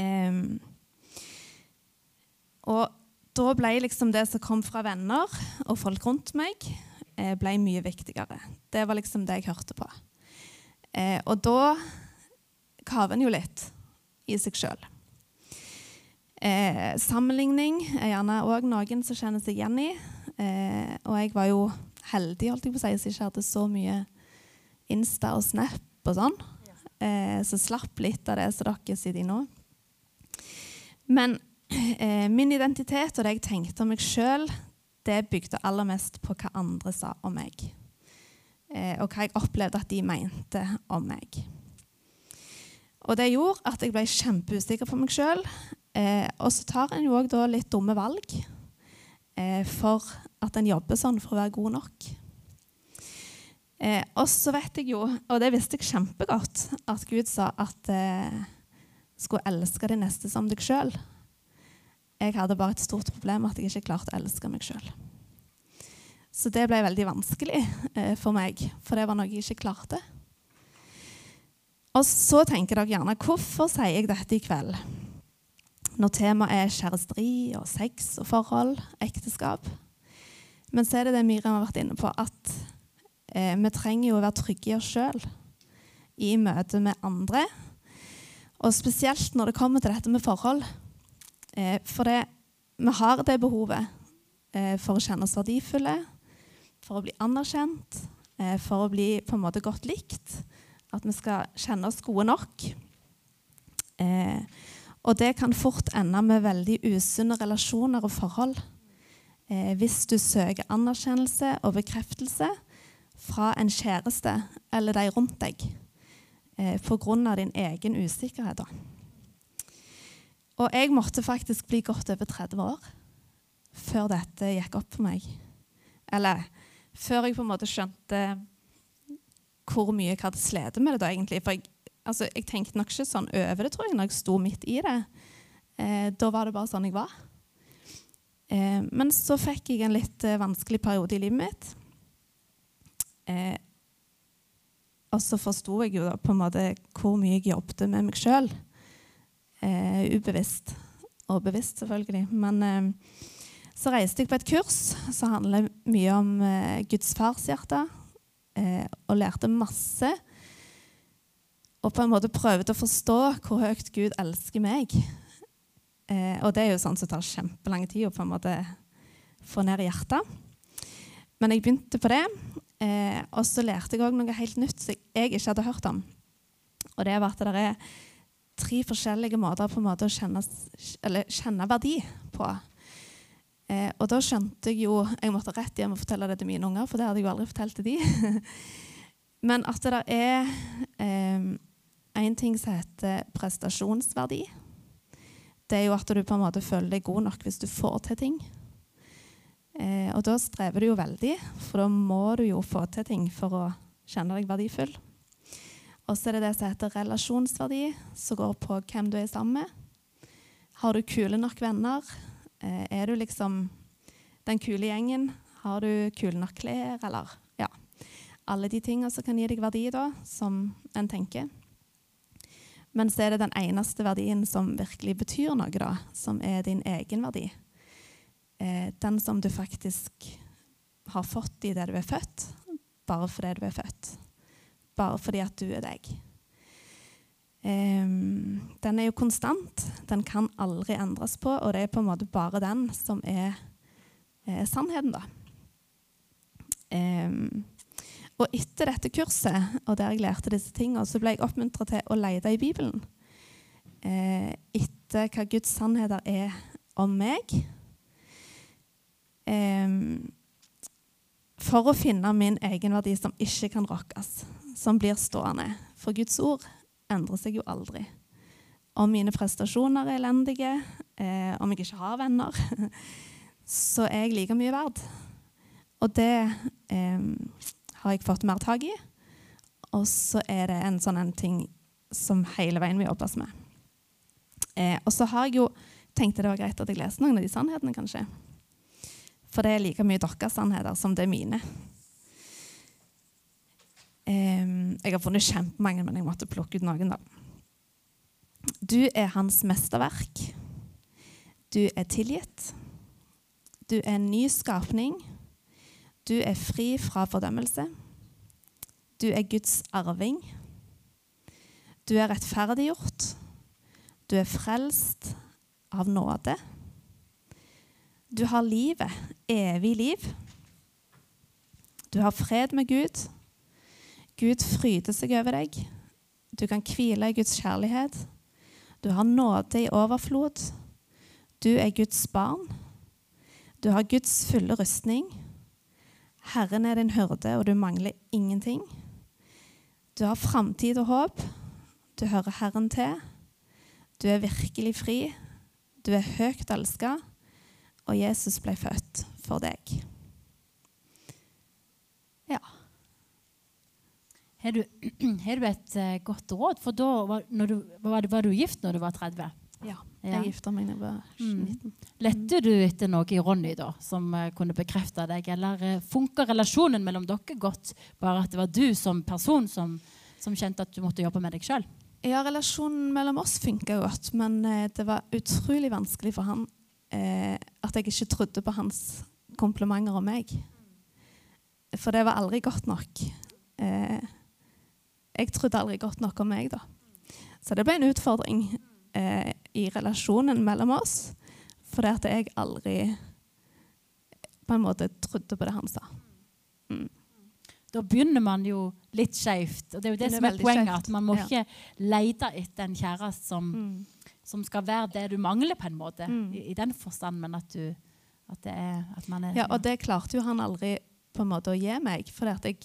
B: Eh, og da ble liksom det som kom fra venner og folk rundt meg, eh, mye viktigere. Det var liksom det jeg hørte på. Eh, og da kaver en jo litt i seg sjøl. Eh, sammenligning er gjerne òg noen som kjenner seg igjen i. Eh, og jeg var jo heldig holdt jeg på å si, som ikke hadde så mye Insta og Snap og sånn. Eh, så slapp litt av det som dere sitter i nå. Men eh, min identitet og det jeg tenkte om meg sjøl, det bygde aller mest på hva andre sa om meg og hva jeg opplevde at de mente om meg. Og det gjorde at jeg ble kjempeusikker på meg sjøl. Eh, og så tar en jo òg litt dumme valg eh, for at en jobber sånn for å være god nok. Eh, og så vet jeg jo, og det visste jeg kjempegodt, at Gud sa at eh, skulle elske de neste som deg sjøl. Jeg hadde bare et stort problem at jeg ikke klarte å elske meg sjøl. Så det ble veldig vanskelig eh, for meg, for det var noe jeg ikke klarte. Og så tenker dere gjerne hvorfor sier jeg dette i kveld? Når temaet er kjæresteri og sex og forhold, ekteskap. Men så er det det Miriam har vært inne på, at eh, vi trenger jo å være trygge i oss sjøl i møte med andre. Og spesielt når det kommer til dette med forhold. Eh, for det, vi har det behovet eh, for å kjenne oss verdifulle, for å bli anerkjent, eh, for å bli på en måte godt likt. At vi skal kjenne oss gode nok. Eh, og det kan fort ende med veldig usunne relasjoner og forhold. Eh, hvis du søker anerkjennelse og bekreftelse fra en kjæreste eller de rundt deg eh, pga. din egen usikkerhet. Da. Og jeg måtte faktisk bli godt over 30 år før dette gikk opp for meg. Eller før jeg på en måte skjønte hvor mye jeg hadde slitt med det da, egentlig. For jeg, altså, jeg, tenkte nok ikke sånn over det, tror jeg, når jeg sto midt i det. Eh, da var det bare sånn jeg var. Eh, men så fikk jeg en litt eh, vanskelig periode i livet mitt. Eh, og så forsto jeg jo da på en måte hvor mye jeg jobbet med meg sjøl. Eh, ubevisst. Og bevisst, selvfølgelig. Men eh, så reiste jeg på et kurs som handler mye om Guds farshjerte eh, og lærte masse. Og på en måte prøvde å forstå hvor høyt Gud elsker meg. Eh, og det er jo sånn som tar kjempelang tid å på en måte få ned hjertet. Men jeg begynte på det, eh, og så lærte jeg òg noe helt nytt som jeg ikke hadde hørt om. Og det var at det er tre forskjellige måter på en måte å kjenne, kjenne verdi på. Eh, og da skjønte jeg jo Jeg måtte rett hjem og fortelle det til mine unger, for det hadde jeg jo aldri fortalt til de. Men at det er eh, en ting som heter prestasjonsverdi. Det er jo at du på en måte føler deg god nok hvis du får til ting. Eh, og da strever du jo veldig, for da må du jo få til ting for å kjenne deg verdifull. Og så er det det som heter relasjonsverdi, som går på hvem du er sammen med. Har du kule nok venner? Eh, er du liksom den kule gjengen? Har du kule nok klær, eller Ja. Alle de tingene som kan gi deg verdi, da, som en tenker. Men så er det den eneste verdien som virkelig betyr noe, da, som er din egen verdi. Eh, den som du faktisk har fått i det du er født, bare fordi du er født. Bare fordi at du er deg. Um, den er jo konstant. Den kan aldri endres på, og det er på en måte bare den som er, sannheten, da. Um, og etter dette kurset, og der jeg lærte disse tingene, så ble jeg oppmuntra til å lete i Bibelen uh, etter hva Guds sannheter er om meg. Um, for å finne min egenverdi som ikke kan rokkes, som blir stående. For Guds ord endrer seg jo aldri. Om mine prestasjoner er elendige, eh, om jeg ikke har venner, så er jeg like mye verd. Og det eh, har jeg fått mer tak i. Og så er det en sånn en ting som hele veien vil jobbes med. Eh, og så har jeg jo tenkt det var greit at jeg leste noen av de sannhetene, kanskje. For det er like mye deres sannheter som det er mine. Jeg har funnet kjempemange, men jeg måtte plukke ut noen. da. Du er hans mesterverk. Du er tilgitt. Du er en ny skapning. Du er fri fra fordømmelse. Du er Guds arving. Du er rettferdiggjort. Du er frelst av nåde. Du har livet, evig liv. Du har fred med Gud. Gud fryder seg over deg. Du kan hvile i Guds kjærlighet. Du har nåde i overflod. Du er Guds barn. Du har Guds fulle rustning. Herren er din hyrde, og du mangler ingenting. Du har framtid og håp. Du hører Herren til. Du er virkelig fri. Du er høyt elska, og Jesus ble født for deg. Ja.
A: Har du, har du, et uh, godt råd? For da var, du, var, var, du, gift når du var 30?
B: Ja.
A: Ja.
B: Jeg gifta meg da jeg var
A: Mm.
B: 19.
A: Lette du etter noe i Ronny da, som eh, kunne bekrefte deg, eller uh, funka relasjonen mellom dere godt, bare at det var du som person som, som kjente at du måtte jobbe med deg sjøl?
B: Ja, relasjonen mellom oss funka godt, men eh, det var utrolig vanskelig for han eh, at jeg ikke trodde på hans komplimenter om meg. For det var aldri godt nok. Eh, jeg trodde aldri godt nok om meg, da. Så det ble en utfordring eh, i relasjonen mellom oss, fordi at jeg aldri på en måte trodde på det han sa.
A: Da begynner man jo litt skeivt. Og det er jo det,
B: Det er
A: som er poenget,
B: skjevt.
A: at man må
B: Ja.
A: ikke lete etter en kjæreste som,
B: Mm.
A: som skal være det du mangler, på en måte.
B: Mm.
A: I, I den forstand, men at du at det er at man er
B: Ja, og det klarte jo han aldri på en måte å gi meg, for jeg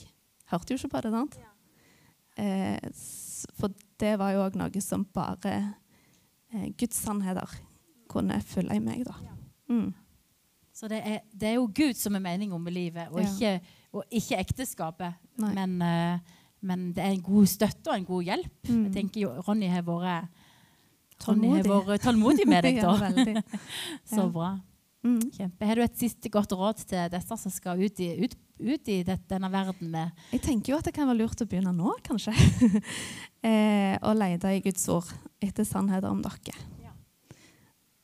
B: hørte jo ikke på det. sant? S- for det var jo òg noe som bare eh, Guds sannheter kunne fylle i meg, da. Mm.
A: Så det er, det er jo Gud som er meningen med livet, og,
B: Ja.
A: ikke, og ikke ekteskapet. Men, eh, men det er en god støtte og en god hjelp.
B: Mm.
A: Jeg tenker jo Ronny har vært
B: Tålmodig.
A: tålmodig med deg, da.
B: ja,
A: Så bra.
B: Mm.
A: Kjempe. Har du et siste godt råd til disse som skal ut i, ut, ut i det, denne verden med
B: Jeg tenker jo at det kan være lurt å begynne nå, kanskje. eh, å lete i Guds ord etter sannheter om dere.
A: Ja.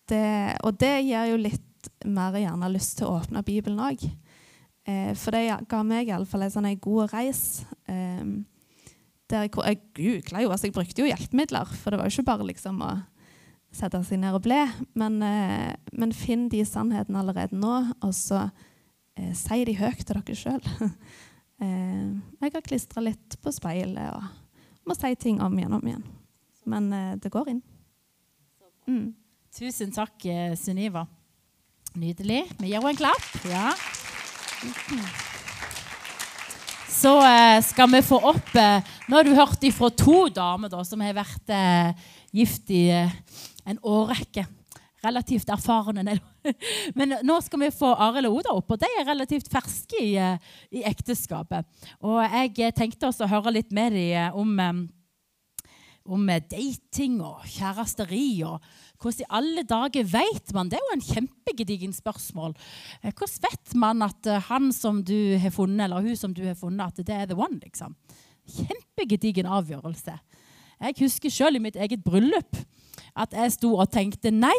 B: Det, og det gir jo litt mer gjerne lyst til å åpne Bibelen òg. Eh, for det ga meg iallfall en sånn god reis. Eh, der jeg, jeg googla jo, altså jeg brukte jo hjelpemidler, for det var jo ikke bare liksom å sette seg ned og ble. Men, eh, men finn de sannhetene allerede nå, og så eh, si de høyt til dere sjøl. eh, jeg har klistra litt på speilet og må si ting om igjen og om igjen. Men eh, det går inn. Mm.
A: Tusen takk, eh, Sunniva. Nydelig. Vi gir henne en klapp. Ja. Så eh, skal vi få opp Nå har du hørt ifra to damer da, som har vært gift i en årrekke. Relativt erfarne. Men nå skal vi få Arild og Oda opp, og de er relativt ferske i, eh, i ekteskapet. Og jeg eh, tenkte også å høre litt med dem om eh, om eh, dating og kjæresteri. og Hvordan i alle dager vet man? Det er jo en kjempegedigen spørsmål. Hvordan vet man at han som du har funnet, eller hun som du har funnet, at det er the one? liksom? Kjempegedigen avgjørelse. Jeg husker selv i mitt eget bryllup at jeg sto og tenkte nei,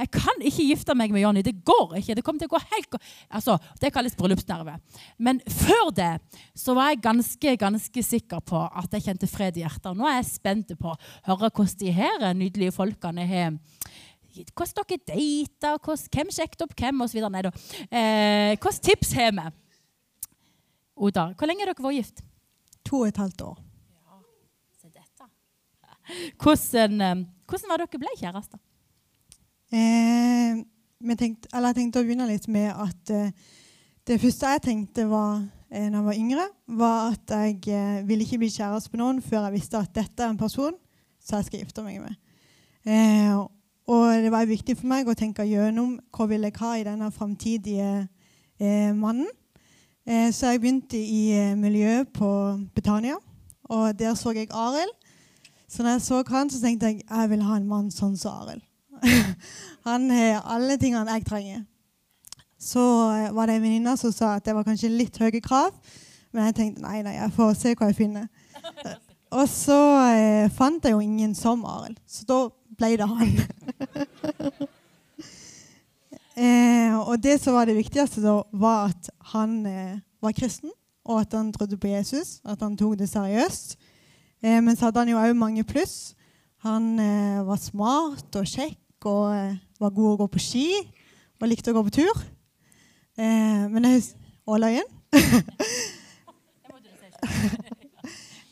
A: jeg kan ikke gifte meg med Jonny. Det går ikke. Det kommer til å gå helt altså, Det kalles bryllupsnerve. Men før det så var jeg ganske ganske sikker på at jeg kjente fred i hjertet. Nå er jeg spent på å høre hvordan de her nydelige folkene har hvordan dere dater, hvem sjekket opp hvem osv. Nei da. Eh, hvordan tips har vi? Oda, hvor lenge har dere vært gift?
C: To og et halvt år.
A: Ja, Se dette. Hvordan, eh, hvordan var dere ble kjærester?
C: Eh, tenkt, jeg tenkte å begynne litt med at eh, det første jeg tenkte var eh, jeg var yngre, var at jeg eh, ville ikke bli kjæreste med noen før jeg visste at dette er en person som jeg skal gifte meg med. Eh, og det var viktig for meg å tenke gjennom hva vil jeg ha i denne framtidige eh, mannen. Eh, så jeg begynte i eh, miljøet på Betania, og der så jeg Arild. Så når jeg så han, så tenkte jeg jeg vil ha en mann sånn som Arild. Han har alle tingene jeg trenger. Så eh, var det en venninne som sa at det var kanskje litt høye krav. Men jeg tenkte nei, nei, jeg får se hva jeg finner. Og så eh, fant jeg jo ingen som Arild, så da ble det han. eh, og det som var det viktigste, da, var at han eh, var kristen, og at han trodde på Jesus, at han tok det seriøst. Eh, men så hadde han jo òg mange pluss. Han eh, var smart og kjekk og eh, var god å gå på ski og likte å gå på tur. Eh, men jeg husker... og løyen.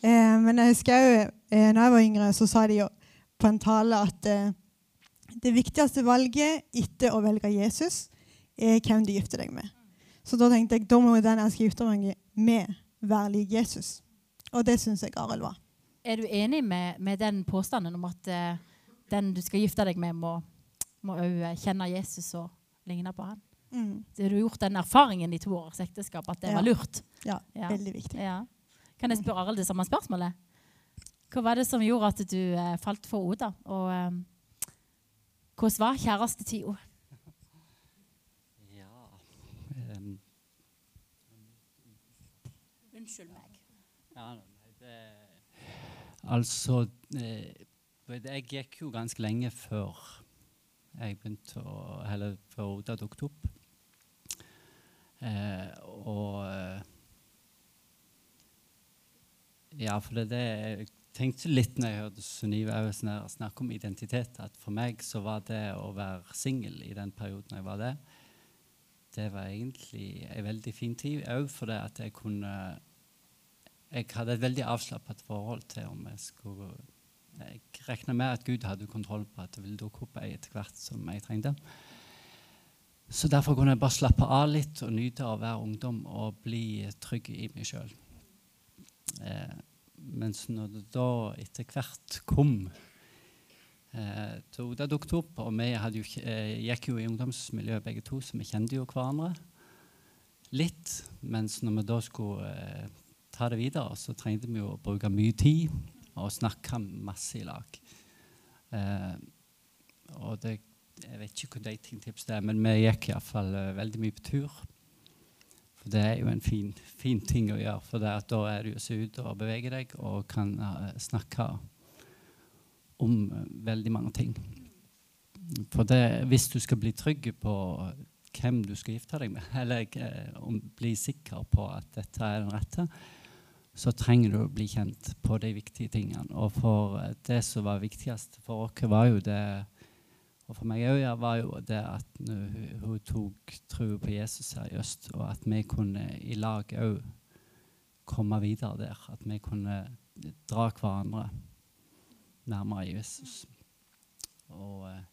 C: eh, men jeg husker òg eh, når jeg var yngre, så sa de jo på en tale at eh, det viktigste valget etter å velge Jesus er hvem du gifter deg med. Så da tenkte jeg da må jo den jeg skal gifte meg med, være lik Jesus. Og det syns jeg Arild var.
A: Er du enig med, med den påstanden om at eh, den du skal gifte deg med, må må eh, kjenne Jesus og ligne på han?
C: Mm.
A: Har du gjort den erfaringen i to års ekteskap at det
C: Ja.
A: var lurt?
C: Ja,
A: Ja.
C: veldig viktig.
A: Ja. Kan jeg spørre Arild det samme spørsmålet? Hva var det som gjorde at du eh, falt for Oda? Og, eh, Hvordan var kjærestetida?
D: Ja em,
A: Unnskyld meg.
D: Ja, nei, det Altså eh, Jeg gikk jo ganske lenge før jeg begynte å Eller før Oda dukket opp. Eh, og eh, Ja, for det er det jeg tenkte litt når jeg hørte Sunniva snakke om identitet, at for meg så var det å være singel i den perioden jeg var det, det var egentlig en veldig fin tid òg fordi at jeg kunne jeg hadde et veldig avslappet forhold til om jeg skulle Jeg regna med at Gud hadde kontroll på at det ville dukke opp ei etter hvert som jeg trengte. Så derfor kunne jeg bare slappe av litt og nyte av å være ungdom og bli trygg i meg sjøl. Eh, mens når det da etter hvert kom eh, til Oda dukket opp, og vi jo, eh, gikk jo i ungdomsmiljøet begge to, så vi kjente jo hverandre litt. Mens når vi da skulle eh, ta det videre, så trengte vi å bruke mye tid og snakke masse i lag. Eh, og det, jeg vet ikke hvor datingtips det er, men vi gikk iallfall uh, veldig mye på tur. For det er jo en fin, fin ting å gjøre, for at da er du så ute og beveger deg og kan uh, snakke om uh, veldig mange ting. For det, hvis du skal bli trygg på hvem du skal gifte deg med, eller uh, bli sikker på at dette er den rette, så trenger du å bli kjent på de viktige tingene. Og for eh, det som var viktigst for oss, var jo det Og for meg òg, var jo det at hun, tok troa på Jesus seriøst, og at vi kunne i lag òg komme videre der. At vi kunne dra hverandre nærmere Jesus. Og eh,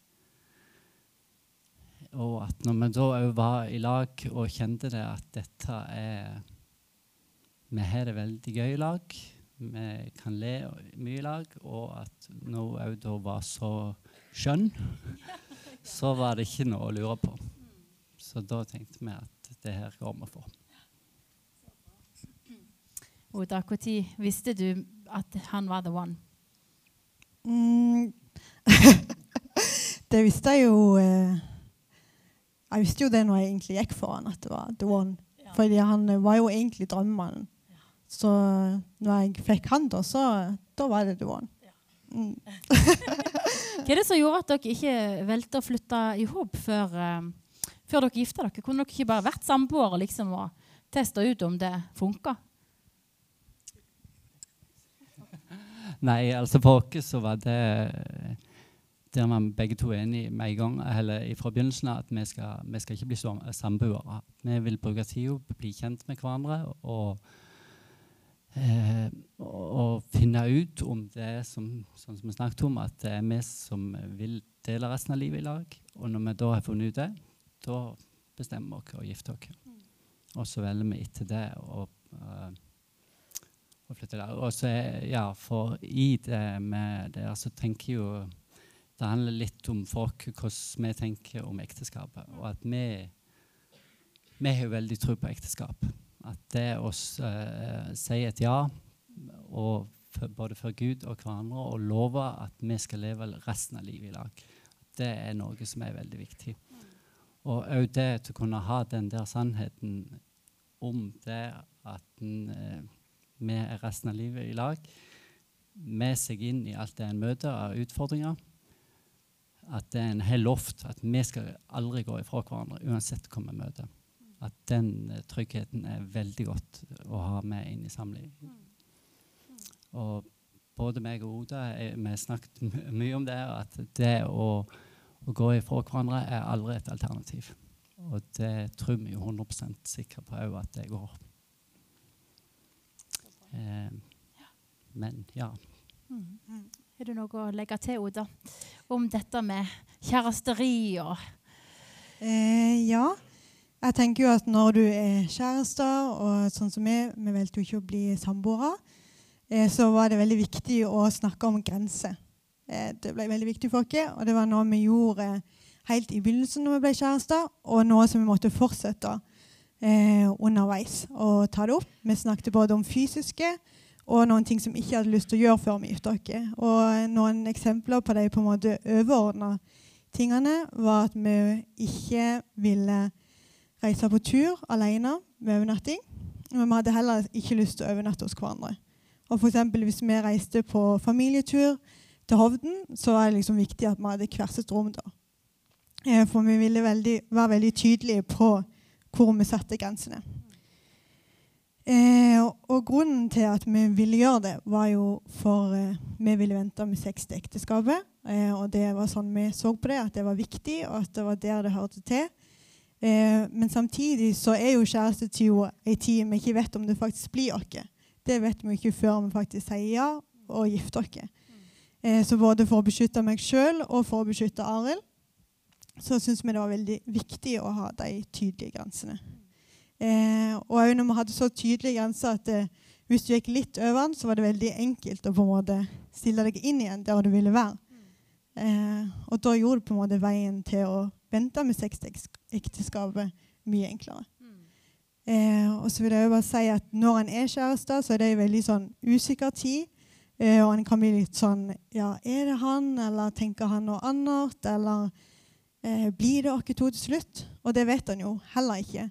D: og at når vi da òg var i lag og kjente det at dette er Vi har det veldig gøy i lag. Vi kan le mye i lag. Og at når hun òg da var så skjønn, så var det ikke noe å lure på. Så da tenkte vi at det her går vi for.
A: Oda, når visste du at han var the one?
C: Mm. det visste jeg jo eh, Jeg visste jo det når jeg egentlig gikk for han, at det var the one.
A: Ja.
C: Fordi han var jo egentlig drømmemannen. Så når jeg fikk han, da, så da var det the one. Mm.
A: Hva er det som gjorde at dere ikke valgte å flytte i hop før, uh, før dere gifta dere? Kunne dere ikke bare vært samboere liksom, og testa ut om det funka?
D: Nei, altså for oss så var det der man begge to er enige med en gang, eller fra begynnelsen av at vi skal, vi skal ikke bli som- samboere. Vi vil bruke tida bli kjent med hverandre og, eh, og, og finne ut om det er som, sånn som vi snakket om, at det er vi som vil dele resten av livet i lag. Og når vi da har funnet ut det, da bestemmer vi oss å gifte oss. Og så velger vi etter det å å flytte der. Og så ja, for i det med det, så tenker jo Det handler litt om folk, hvordan vi tenker om ekteskapet. Og at vi Vi har veldig tro på ekteskap. At det å eh, si et ja, for, både for Gud og hverandre, og love at vi skal leve resten av livet i lag, det er noe som er veldig viktig. Og òg det å kunne ha den der sannheten om det at en eh, vi er resten av livet i lag, med seg inn i alt det en møter av utfordringer. At det er en hel loft at vi skal aldri gå ifra hverandre, uansett hva vi møter. At den eh, tryggheten er veldig godt å ha med inn i samlivet. Og både meg og Oda er- vi har snakket mye om det, at det å, å gå ifra hverandre er aldri et alternativ. Og det tror vi jo 100 sikre på òg at det går. Eh, men ja.
A: Har du noe å legge til, Oda, om dette med kjæresteri og
C: Eh, ja. Jeg tenker jo at når du er kjærester, og sånn som vi, vi valgte jo ikke å bli samboere, eh, så var det veldig viktig å snakke om grenser. Eh, det ble veldig viktig for oss, og det var noe vi gjorde helt i begynnelsen når vi ble kjærester, og noe som vi måtte fortsette eh, underveis å ta det opp. Vi snakket både om fysiske og noen ting som vi ikke hadde lyst til å gjøre før vi gifta oss. Og noen eksempler på de på en måte overordna tingene var at vi ikke ville reise på tur alene med overnatting. Men vi hadde heller ikke lyst til å overnatte hos hverandre. Og for eksempel, Hvis vi reiste på familietur til Hovden, så var det liksom viktig at vi hadde hvert sitt rom. da. Eh, For vi ville veldig, være veldig tydelige på hvor vi satte grensene. Eh, og, og grunnen til at vi ville gjøre det, var jo for eh, vi ville vente med sex til ekteskapet. Eh, og det var sånn vi så på det, at det var viktig, og at det var der det hørte til. Eh, men samtidig så er jo kjærestetida ei tid vi ikke vet om det faktisk blir oss. Det vet vi ikke før vi faktisk sier ja og gifter oss. Eh, så både for å beskytte meg sjøl og for å beskytte Arild, så syns vi det var veldig viktig å ha de tydelige grensene. Eh, og òg når vi hadde så tydelige grenser at eh, hvis du gikk litt over den, så var det veldig enkelt å på en måte stille deg inn igjen der du ville være. Eh, og da gjorde du på en måte veien til å vente med sexekteskapet mye enklere. Eh, og så vil jeg jo bare si at Når en er kjærester, så er det en veldig sånn usikker tid. Eh, og en kan bli litt sånn Ja, er det han, eller tenker han noe annet? Eller eh, blir det oss to til slutt? Og det vet han jo heller ikke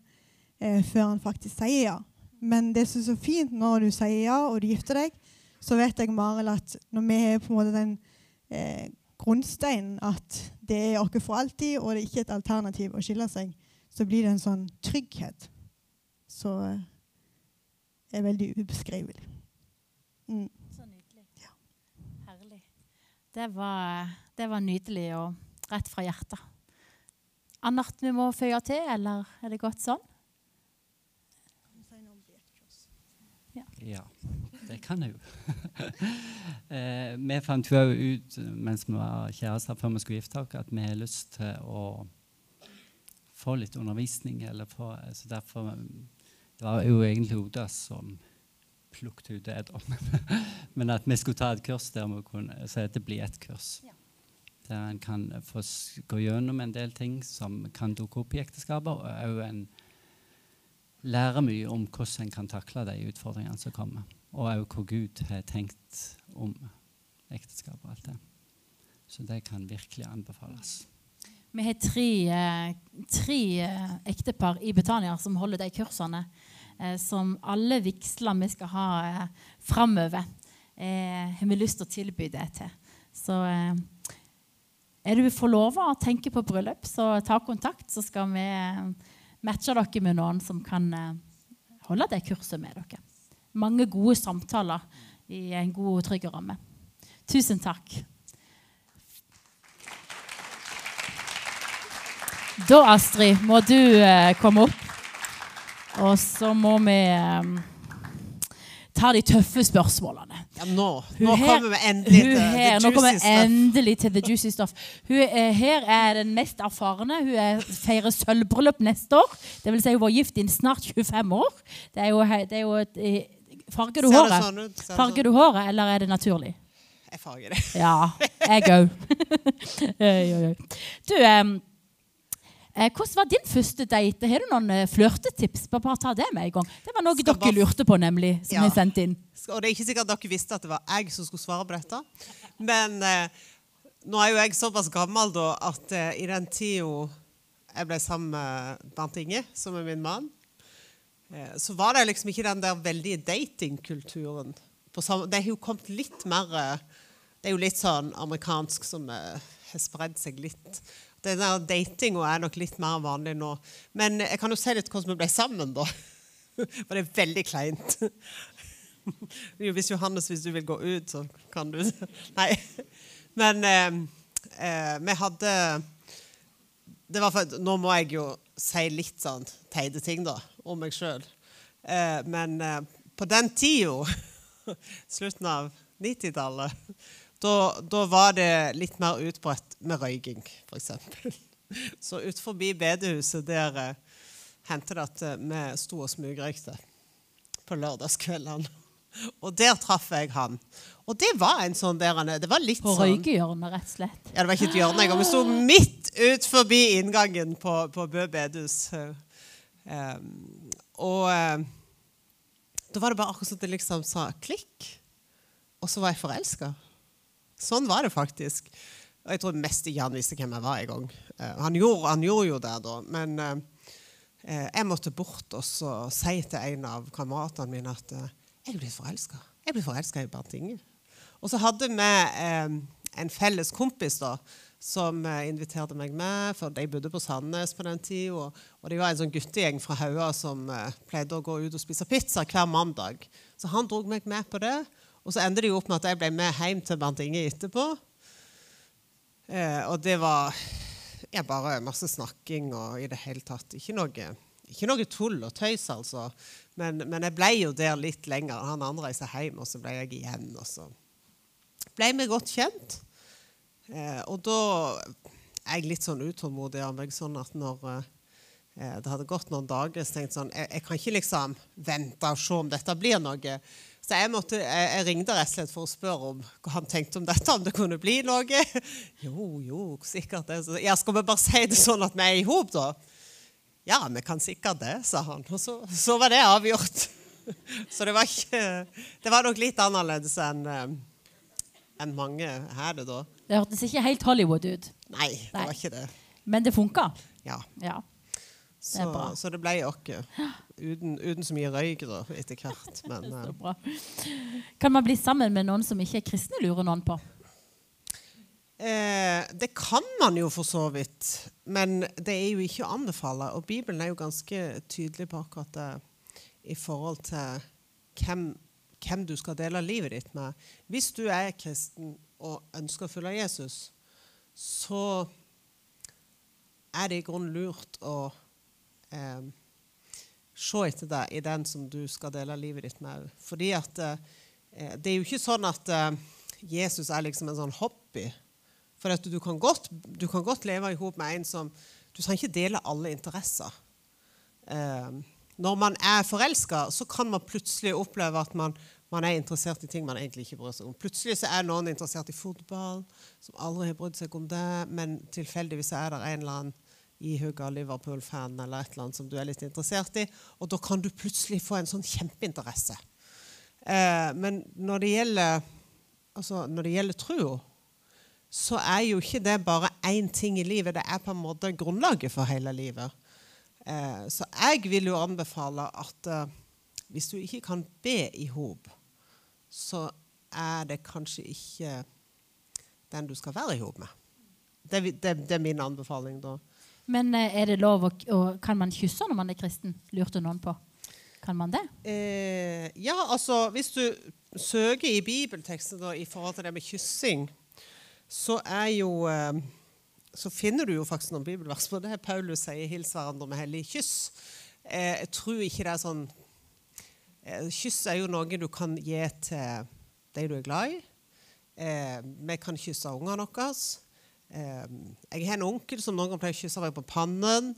C: eh, før han faktisk sier ja. Men det som er så fint når du sier ja, og du gifter deg, så vet jeg Maril, at når vi er på en måte den eh, grunnsteinen at det er oss for alltid, og det er ikke et alternativ å skille seg, så blir det en sånn trygghet som eh, er veldig ubeskrivelig. Mm.
A: Så nydelig. Herlig. Det var, det var nydelig og rett fra hjertet. Annet vi må føye til, eller er det godt sånn?
D: Ja, det kan jeg jo. eh, vi fant jo ut mens vi var kjærester før vi skulle gifte oss, at vi har lyst til å få litt undervisning. Eller få, så derfor, det var jo egentlig Oda som plukket ut det. da. Men at vi skulle ta et kurs der vi kunne, så det blir et kurs.
A: Ja.
D: Der en kan få gå gjennom en del ting som kan dukke opp i ekteskapet. og en lære mye om hvordan en kan takle de utfordringene som kommer. Og òg hva Gud har tenkt om ekteskap og alt det. Så det kan virkelig anbefales.
A: Vi har tre, eh, tre eh, ektepar i Betania som holder de kursene. Eh, som alle vigsler vi skal ha eh, framover, har vi lyst til å tilby det til. Så er du forlova og tenker på bryllup, så ta kontakt, så skal vi matche dere med noen som kan holde det kurset med dere. Mange gode samtaler i en god og trygg ramme. Tusen takk. Da, Astrid, må du eh, komme opp. Og så må vi eh, ta de tøffe spørsmålene.
E: Ja, nå, nå
A: her-
E: kommer vi endelig til
A: her,
E: the juicy stuff.
A: endelig til the juicy stuff. Hun er, her er den mest erfarne. Hun er, feirer sølvbryllup neste år. Det vil si hun var gift i snart 25 år. Det er jo, det er jo et, eh, Farger du
E: Ser
A: håret?
E: sånn ut?
A: Farger
E: sånn?
A: du håret, eller er det naturlig?
E: Jeg farger det.
A: Ja, jeg òg. du, eh, hvordan var din første date? Har du noen eh, flørtetips? Bare, ta det med en gang. Det var noe
E: Skal
A: dere
E: bare-
A: lurte på, nemlig, som
E: Ja.
A: jeg sendte inn.
E: Og det er ikke sikkert dere visste at det var jeg som skulle svare på dette. Men eh, nå er jo jeg såpass gammel da at eh, i den tida jeg ble sammen med Bernt Inge, som er min mann, så var det liksom ikke den der veldige datingkulturen. Det har jo kommet litt mer eh, Det er jo litt sånn amerikansk som eh, har spredd seg litt. Den der datinga er nok litt mer vanlig nå. Men jeg kan jo si litt hvordan vi ble sammen, da. For det er veldig kleint. Jo, Hvis Johannes, hvis du vil gå ut, så kan du Nei. Men eh, eh, vi hadde det var for, Nå må jeg jo si litt sånn teite ting da, om meg sjøl. Eh, men eh, på den tida, slutten av 90-tallet, da, var det litt mer utbredt med røyking, f.eks. Så ut forbi bedehuset der eh, hendte det at eh, vi sto og smugrøykte på lørdagskveldene. Og der traff jeg han. Og det var en sånn der han Det var litt
A: På
E: sånn
A: røykehjørnet, rett og slett.
E: Ja, det var ikke et hjørne engang. Vi sto midt ut forbi inngangen på, på Bø bedehus. Eh, og eh, da var det bare akkurat som det liksom sa klikk. Og så var jeg forelska. Sånn var det faktisk. Og jeg tror mest ikke han visste hvem jeg var engang. Uh, han, gjorde, han gjorde jo det, da. Men uh, jeg måtte bort og si til en av kameratene mine at uh, jeg ble forelska. Jeg ble forelska i Bernt Inge. Og så hadde vi en felles kompis da, som inviterte meg med, for de bodde på Sandnes på den tida. Og, og, de var en sånn guttegjeng fra Haua som pleide å gå ut og spise pizza hver mandag. Så han dro meg med på det. Og så endte det jo opp med at jeg ble med hjem til Bernt Inge etterpå. Eh, og det var ja, bare masse snakking og i det hele tatt ikke noe, ikke noe tull og tøys, altså. Men, men, jeg ble jo der litt lenger. Han andre reiste hjem, og så ble jeg igjen. Og så ble vi godt kjent. Eh, og da er jeg litt sånn utålmodig av meg, sånn at når eh, det hadde gått noen dager, så tenkte sånn jeg, jeg kan ikke liksom vente og se om dette blir noe. Så jeg, måtte, jeg, jeg, ringte rett og slett for å spørre om hva han tenkte om dette, om det kunne bli noe. Jo, jo, sikkert det. Ja, skal vi bare si det sånn at vi er i hop, da? Ja, vi kan sikkert det, sa han. Og så, så var det avgjort. Så det var ikke Det var nok litt annerledes enn enn en mange her det da.
A: Det hørtes ikke helt Hollywood ut.
E: Nei, det var ikke det.
A: Men det funka?
E: Ja.
A: ja.
E: Så, så, det ble oss. Uten, uten, så mye røyk da, etter hvert. Men,
A: uh, kan man bli sammen med noen som ikke er kristne, lurer noen på?
E: Eh, det kan man jo for så vidt, men det er jo ikke å anbefale. Og Bibelen er jo ganske tydelig på akkurat det i forhold til hvem, hvem, du skal dele livet ditt med. Hvis du er kristen og ønsker å følge Jesus, så er det i grunnen lurt å eh, se etter det i den som du skal dele livet ditt med. Fordi at eh, det er jo ikke sånn at eh, Jesus er liksom en sånn hobby. For at du kan godt, du kan godt leve i hop med en som Du trenger ikke dele alle interesser. Eh, når man er forelska, så kan man plutselig oppleve at man, man, er interessert i ting man egentlig ikke bryr seg om. Plutselig så er noen interessert i fotball, som aldri har brydd seg om det, men tilfeldigvis er det en eller annen ihuga Liverpool-fan eller et eller annet som du er litt interessert i. Og da kan du plutselig få en sånn kjempeinteresse. Eh, men når det gjelder, altså når det gjelder trua, så er jo ikke det bare én ting i livet. Det er på en måte grunnlaget for hele livet. Eh, så jeg vil jo anbefale at eh, hvis du ikke kan be i hop, så er det kanskje ikke den du skal være i hop med. Det, det, det, er min anbefaling da.
A: Men eh, er det lov å, og Kan man kysse når man er kristen? Lurte noen på. Kan man det?
E: Eh, ja, altså Hvis du søker i bibelteksten da, i forhold til det med kyssing, så er jo eh, så finner du jo faktisk noen bibelvers på det. Paulus sier 'hils hverandre med hellig kyss'. Eh, jeg tror ikke det er sånn Kyss er jo noe du kan gi til de du er glad i. Eh, vi kan kysse ungene våre. Ehm, jeg har en onkel som noen pleier å kysse meg på pannen.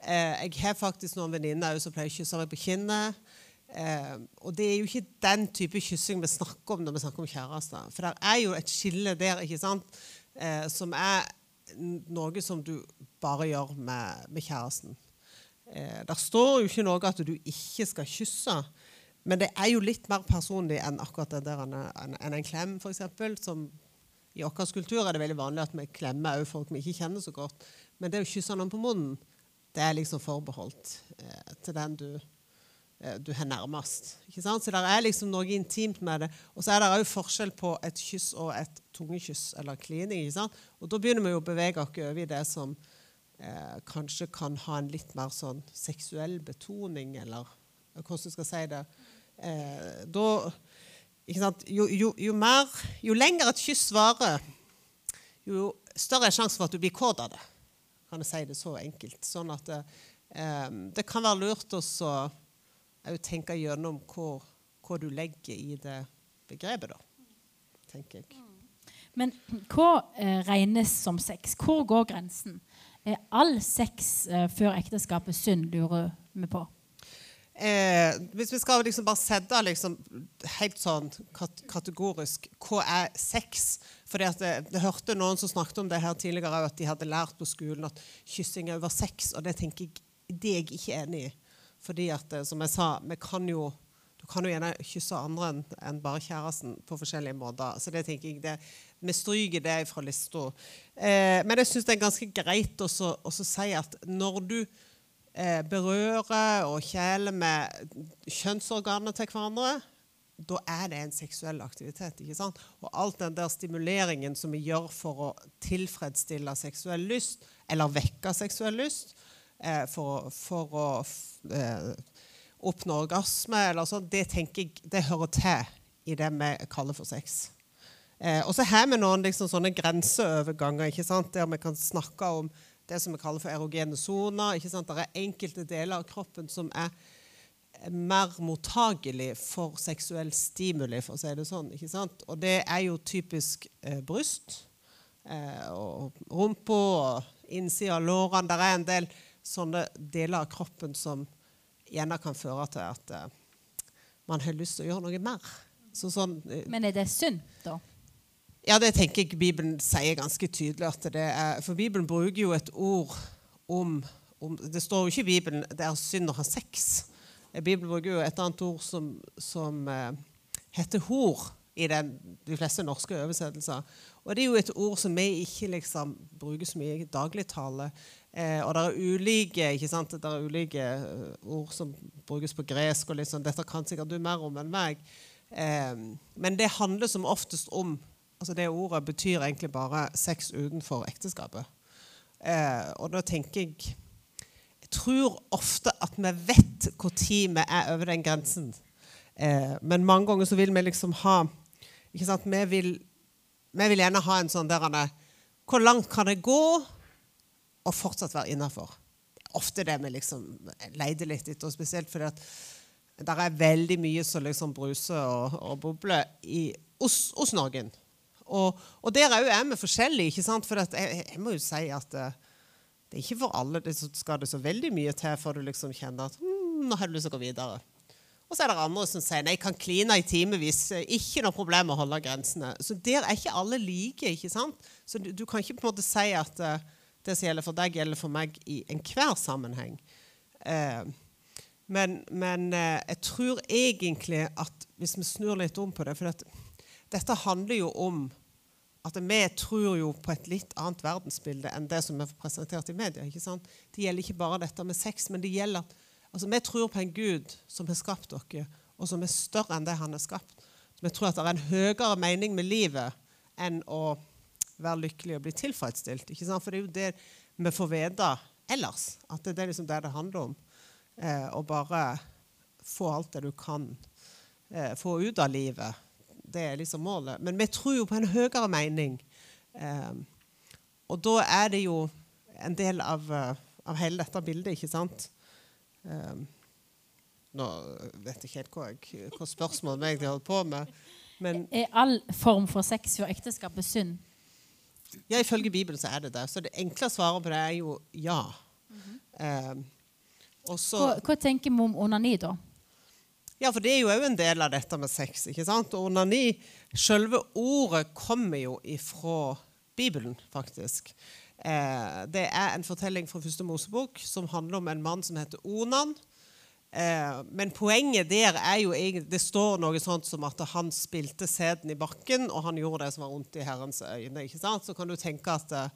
E: Eh, jeg har faktisk noen venninner som pleier å kysse meg på kinnet. Og det er jo ikke den type kyssing vi snakker om når vi snakker om kjærester. For det er jo et skille der ikke sant? Eh, som er noe som du bare gjør med, med kjæresten. Eh, der står jo ikke noe at du ikke skal kysse. Men det er jo litt mer personlig enn akkurat det der enn en, klem, f.eks. Som i vår kultur er det veldig vanlig at vi klemmer folk vi ikke kjenner så godt. Men det å kysse noen på munnen, det er liksom forbeholdt eh, til den du, eh, du har nærmest. Ikke sant? Så det er liksom noe intimt med det. Og så er det òg forskjell på et kyss og et tungekyss eller klining. ikke sant? Og da begynner vi å bevege oss over i det som eh, kanskje kan ha en litt mer sånn seksuell betoning, eller hvordan du skal si det. Eh, da jo, jo, jo, mer, jo lenger et kyss varer, jo større er sjansen for at du blir kåt av det. Kan jeg si det så enkelt. Sånn at det, eh, det kan være lurt å tenke gjennom hvor, hvor, du legger i det begrepet, da. Tenker jeg.
A: Men hva eh, regnes som sex? Hvor går grensen? Er all sex eh, før ekteskapet synd, lurer vi på?
E: Eh, hvis vi skal liksom bare sette liksom helt sånn kategorisk Hva er sex? For jeg hørte noen som snakket om det her tidligere, at de hadde lært på skolen at kyssing er over sex. Og det tenker jeg, det er jeg ikke enig i. Fordi at, eh, som jeg sa, kan jo du kan jo gjerne kysse andre enn en bare kjæresten på forskjellige måter. Så det tenker jeg det, vi stryker det fra lista. Eh, men jeg syns det er ganske greit også si at når du berører og kjæler med kjønnsorganene til hverandre, da er det en seksuell aktivitet. ikke sant? Og alt den der stimuleringen som vi gjør for å tilfredsstille seksuell lyst, eller vekke seksuell lyst, eh, for, for å eh, oppnå orgasme, eller sånn, det tenker jeg det hører til i det vi kaller for sex. Eh, og så har vi noen liksom, sånne grenseoverganger ikke sant? der vi kan snakke om det som vi kaller for erogene soner. Det er enkelte deler av kroppen som er mer mottagelig for seksuell stimuli, for å si det sånn. ikke sant? Og det er jo typisk eh, bryst eh, og rumpa og innsida av lårene. Det er en del sånne deler av kroppen som gjerne kan føre til at eh, man har lyst til å gjøre noe mer. Så sånn, eh,
A: Men er det sunt, da?
E: Ja, det tenker jeg Bibelen sier ganske tydelig. at det er, For Bibelen bruker jo et ord om, om Det står jo ikke i Bibelen det er synd å ha sex. Bibelen bruker jo et annet ord som, som eh, heter hor i den, de fleste norske oversettelser. Og det er jo et ord som vi ikke liksom bruker så mye i dagligtale. Eh, og det er ulike ikke sant? Det er ulike eh, ord som brukes på gresk. og sånn, Dette kan sikkert du mer om enn meg. Eh, men det handler som oftest om altså Det ordet betyr egentlig bare sex utenfor ekteskapet. Eh, og da tenker jeg Jeg tror ofte at vi vet når vi er over den grensen. Eh, men mange ganger så vil vi liksom ha ikke sant, Vi vil, vi vil gjerne ha en sånn der er, Hvor langt kan det gå og fortsatt være innafor? Ofte det vi liksom leter litt etter, og spesielt fordi at det er veldig mye som liksom bruser og, og bobler i, hos, hos noen. Og, og der òg er vi forskjellige. ikke sant? For jeg, jeg må jo si at det, det er ikke for alle det skal det så veldig mye til før du liksom kjenner at mm, nå har du lyst til å gå videre. Og så er det andre som sier nei, jeg kan kline i timevis. eh, Ikke noe problem å holde grensene. Så der er ikke alle like. ikke sant? Så du, du kan ikke på en måte si at uh, det som gjelder for deg, gjelder for meg i enhver sammenheng. Uh, men men uh, jeg tror egentlig at hvis vi snur litt om på det For at dette handler jo om at vi tror jo på et litt annet verdensbilde enn det som er presentert i media. ikke sant? Det gjelder ikke bare dette med sex, men det gjelder altså, vi tror på en Gud som har skapt dere, og som er større enn det han har skapt. Så vi tror at det er en høyere mening med livet enn å være lykkelig og bli tilfredsstilt. ikke sant? For det er jo det vi får vite ellers. At det er liksom det det handler om. Eh, å bare få alt det du kan eh, få ut av livet. Det er liksom målet. Men vi tror jo på en høyere mening. Eh, og da er det jo en del av, eh, av hele dette bildet, ikke sant? Eh, nå vet jeg ikke helt hva, jeg, hva spørsmålet jeg de holder på med. Men
A: Er all form for sex før ekteskapet synd?
E: ja, ifølge Bibelen så er det det. Så det enkle svaret på det er jo ja. Eh, og så
A: Hva, hva tenker vi om onani, da?
E: Ja, for det er jo òg en del av dette med sex. ikke sant? Og onani, selve ordet kommer jo ifra Bibelen, faktisk. Eh, det er en fortelling fra første Mosebok som handler om en mann som heter Onan. Eh, men poenget der er jo egentlig Det står noe sånt som at han spilte sæden i bakken, og han gjorde det som var ondt i Herrens øyne. ikke sant? Så kan du tenke at eh,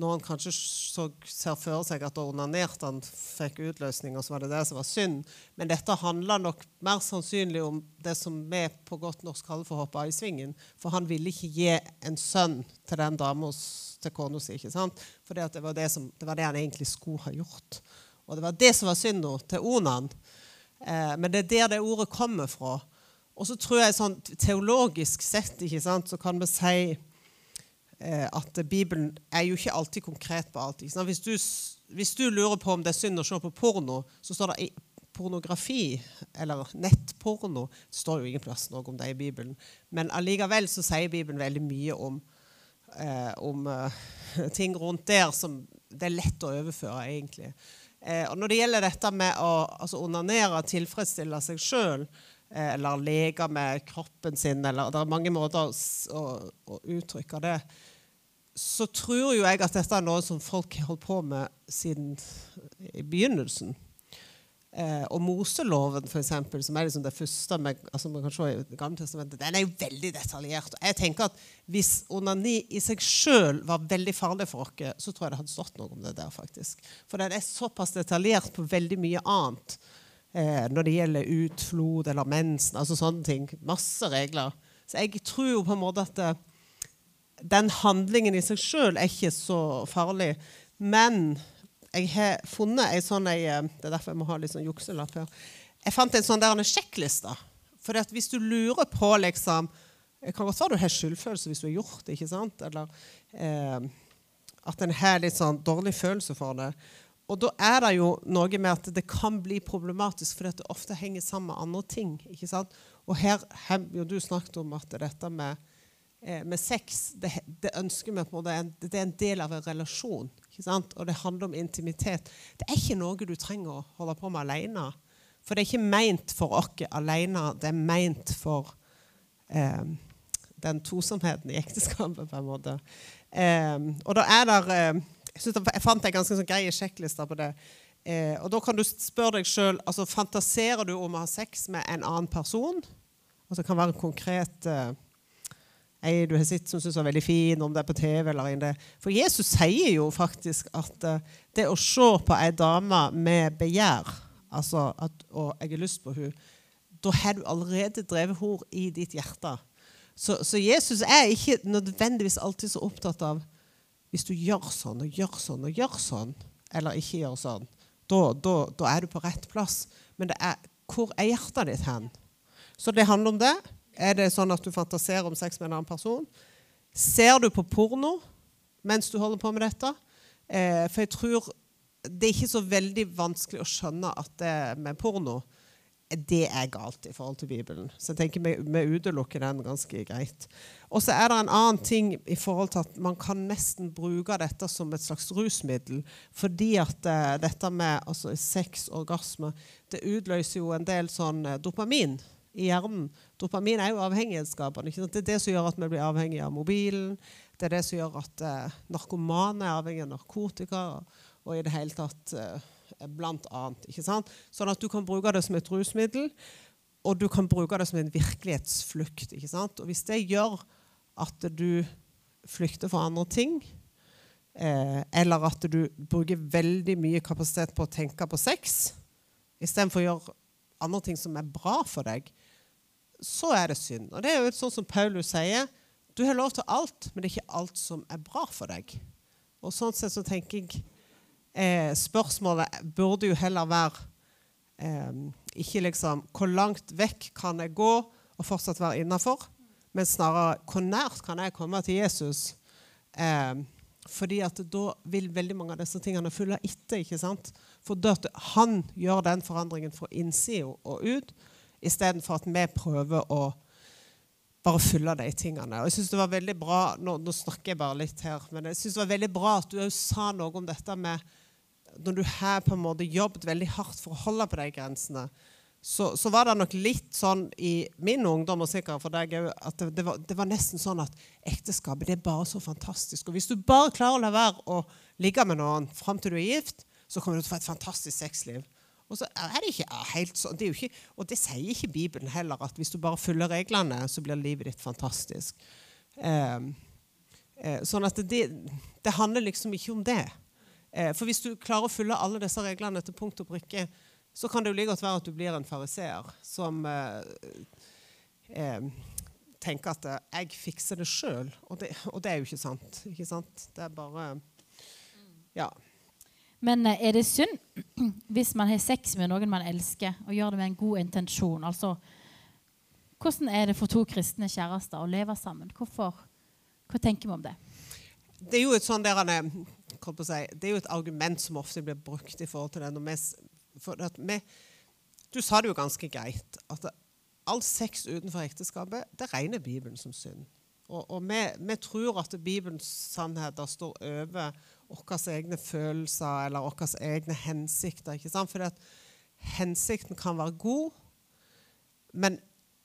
E: når han kanskje så, ser for seg at da onanerte han fikk utløsning, og så var det det som var synd. Men dette handler nok mer sannsynlig om det som vi på godt norsk kaller for av i svingen. For han ville ikke gi en sønn til den dama til kona si. ikke sant? For det, det, var det, han egentlig skulle ha gjort. Og det var det som var synda til Onan. Eh, men det er der det ordet kommer fra. Og så tror jeg sånn teologisk sett ikke sant, så kan vi si at Bibelen er jo ikke alltid konkret på alt. Hvis, du, hvis du lurer på om det er synd å se på porno, så står det i pornografi, eller nettporno. Det står jo ingen plass noe om det i Bibelen. Men allikevel så sier Bibelen veldig mye om, eh, om eh, ting rundt der som det er lett å overføre, egentlig. Eh, og når det gjelder dette med å altså onanere, tilfredsstille seg sjøl, eh, eller leke med kroppen sin, eller det er mange måter å, å, å uttrykke det, så tror jo jeg at dette er noe som folk har holdt på med siden i begynnelsen. Eh, og Moseloven, for eksempel, som er liksom det første med, altså man kan se i Det gamle testamentet, den er jo veldig detaljert. Og jeg tenker at Hvis onani i seg sjøl var veldig farlig for oss, så tror jeg det hadde stått noe om det der. faktisk. For den er såpass detaljert på veldig mye annet. Eh, når det gjelder utflod eller mensen, altså sånne ting. Masse regler. Så jeg tror jo på en måte at det, den handlingen i seg sjøl er ikke så farlig. Men jeg har funnet ei sånn eh, Det er derfor jeg må ha litt sånn jukselapp her. Jeg fant en sånn der en sjekkliste. For hvis du lurer på liksom Det kan godt være du har skyldfølelse hvis du har gjort det, ikke sant? Eller eh, at en har litt sånn dårlig følelse for det. Og da er det jo noe med at det kan bli problematisk, fordi det ofte henger sammen med andre ting. ikke sant? Og her har jo du snakket om at dette med, med sex det, det ønsker vi på en måte, det er en del av en relasjon. ikke sant? Og det handler om intimitet. Det er ikke noe du trenger å holde på med alene. For det er ikke meint for oss alene, det er meint for eh, den tosomheten i ekteskapet, på en måte. Eh, og da er der, eh, jeg, synes jeg fant en ganske sånn greie sjekkliste på det. Eh, og da kan du spørre deg sjøl altså, Fantaserer du om å ha sex med en annen person? Altså, det kan være en konkret eh, ei du har sett som syns er veldig fin, om det er på TV eller inne. For Jesus sier jo faktisk at uh, det å se på ei dame med begjær, altså at og jeg har lyst på henne, da har du allerede drevet henne i ditt hjerte. Så, så, Jesus er ikke nødvendigvis alltid så opptatt av hvis du gjør sånn og gjør sånn og gjør sånn, eller ikke gjør sånn, da, da, da er du på rett plass. Men det er hvor er hjertet ditt hen? Så det handler om det. Er det sånn at du fantaserer om sex med en annen person? Ser du på porno mens du holder på med dette? Eh, for jeg tror det er ikke så veldig vanskelig å skjønne at det med porno det er galt i forhold til Bibelen. Så jeg tenker vi, vi utelukker den ganske greit. Og så er det en annen ting i forhold til at man kan nesten bruke dette som et slags rusmiddel. Fordi at uh, dette med altså, sex, orgasme, det utløser jo en del sånn uh, dopamin i hjernen. Dopamin er jo avhengighetsskapende. Det er det som gjør at vi blir avhengig av mobilen. Det er det som gjør at eh, narkomane er avhengig av narkotika. Og, og i det hele tatt blant annet. Ikke sant? Sånn at du kan bruke det som et rusmiddel, og du kan bruke det som en virkelighetsflukt. Ikke sant? Og hvis det gjør at du flykter for andre ting, eh, eller at du bruker veldig mye kapasitet på å tenke på sex istedenfor å gjøre andre ting som er bra for deg, så er det synd. Og det er jo sånn som Paulus sier. Du har lov til alt, men det er ikke alt som er bra for deg. Og sånn sett så tenker jeg eh, spørsmålet burde jo heller være eh, ikke liksom hvor langt vekk kan jeg gå og fortsatt være innafor, men snarere hvor nært kan jeg komme til Jesus? Eh, fordi at da vil veldig mange av disse tingene følge etter. ikke sant? For han gjør den forandringen fra innsida og ut, istedenfor at vi prøver å bare fylle de tingene. Og jeg synes det var veldig bra, Nå, nå snakker jeg bare litt her, men jeg synes det var veldig bra at du sa noe om dette med når du har på en måte jobbet veldig hardt for å holde på de grensene, så, så var det nok litt sånn i min ungdom og sikkert for deg at det, det, var, det, var, nesten sånn at ekteskapet det er bare så fantastisk. Og hvis du bare klarer å la være å ligge med noen fram til du er gift, så kommer du til å få et fantastisk sexliv. Og så er det ikke helt sånn, det ikke, og det sier ikke Bibelen heller, at hvis du bare følger reglene, så blir livet ditt fantastisk. Eh, eh, sånn at det, det handler liksom ikke om det. Eh, for hvis du klarer å følge alle disse reglene til punkt og prikke, så kan det jo like godt være at du blir en fariseer som eh, eh, tenker at eh, 'jeg fikser det sjøl'. Og, og, det er jo ikke sant. Ikke sant? Det er bare Ja.
A: Men eh, er det synd hvis man har sex med noen man elsker, og gjør det med en god intensjon? Altså, hvordan er det for to kristne kjærester å leve sammen? Hvorfor, hva tenker vi om det?
E: Det er jo et sånn der, si, det er jo et argument som ofte blir brukt i forhold til det. Vi, du sa det jo ganske greit. at All sex utenfor ekteskapet det regner Bibelen som synd. Og, og vi, vi, tror at Bibelens sannheter står over våre egne følelser eller våre egne hensikter. ikke sant? Fordi at hensikten kan være god, men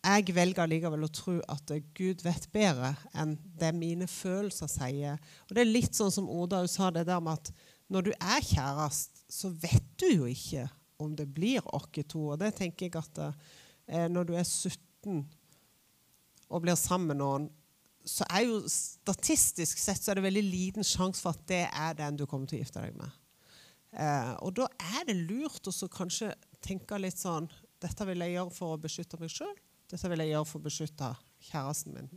E: jeg velger likevel å tro at Gud vet bedre enn det mine følelser sier. Og Det er litt sånn som Oda sa det der med at når du er kjæreste, så vet du jo ikke om det blir oss to. Og det tenker jeg at eh, når du er 17 og blir sammen med noen, så er jo statistisk sett så er det veldig liten sjanse for at det er den du kommer til å gifte deg med. Eh, og da er det lurt å kanskje tenke litt sånn Dette vil jeg gjøre for å beskytte meg sjøl. Dette vil jeg gjøre for å beskytte kjæresten min.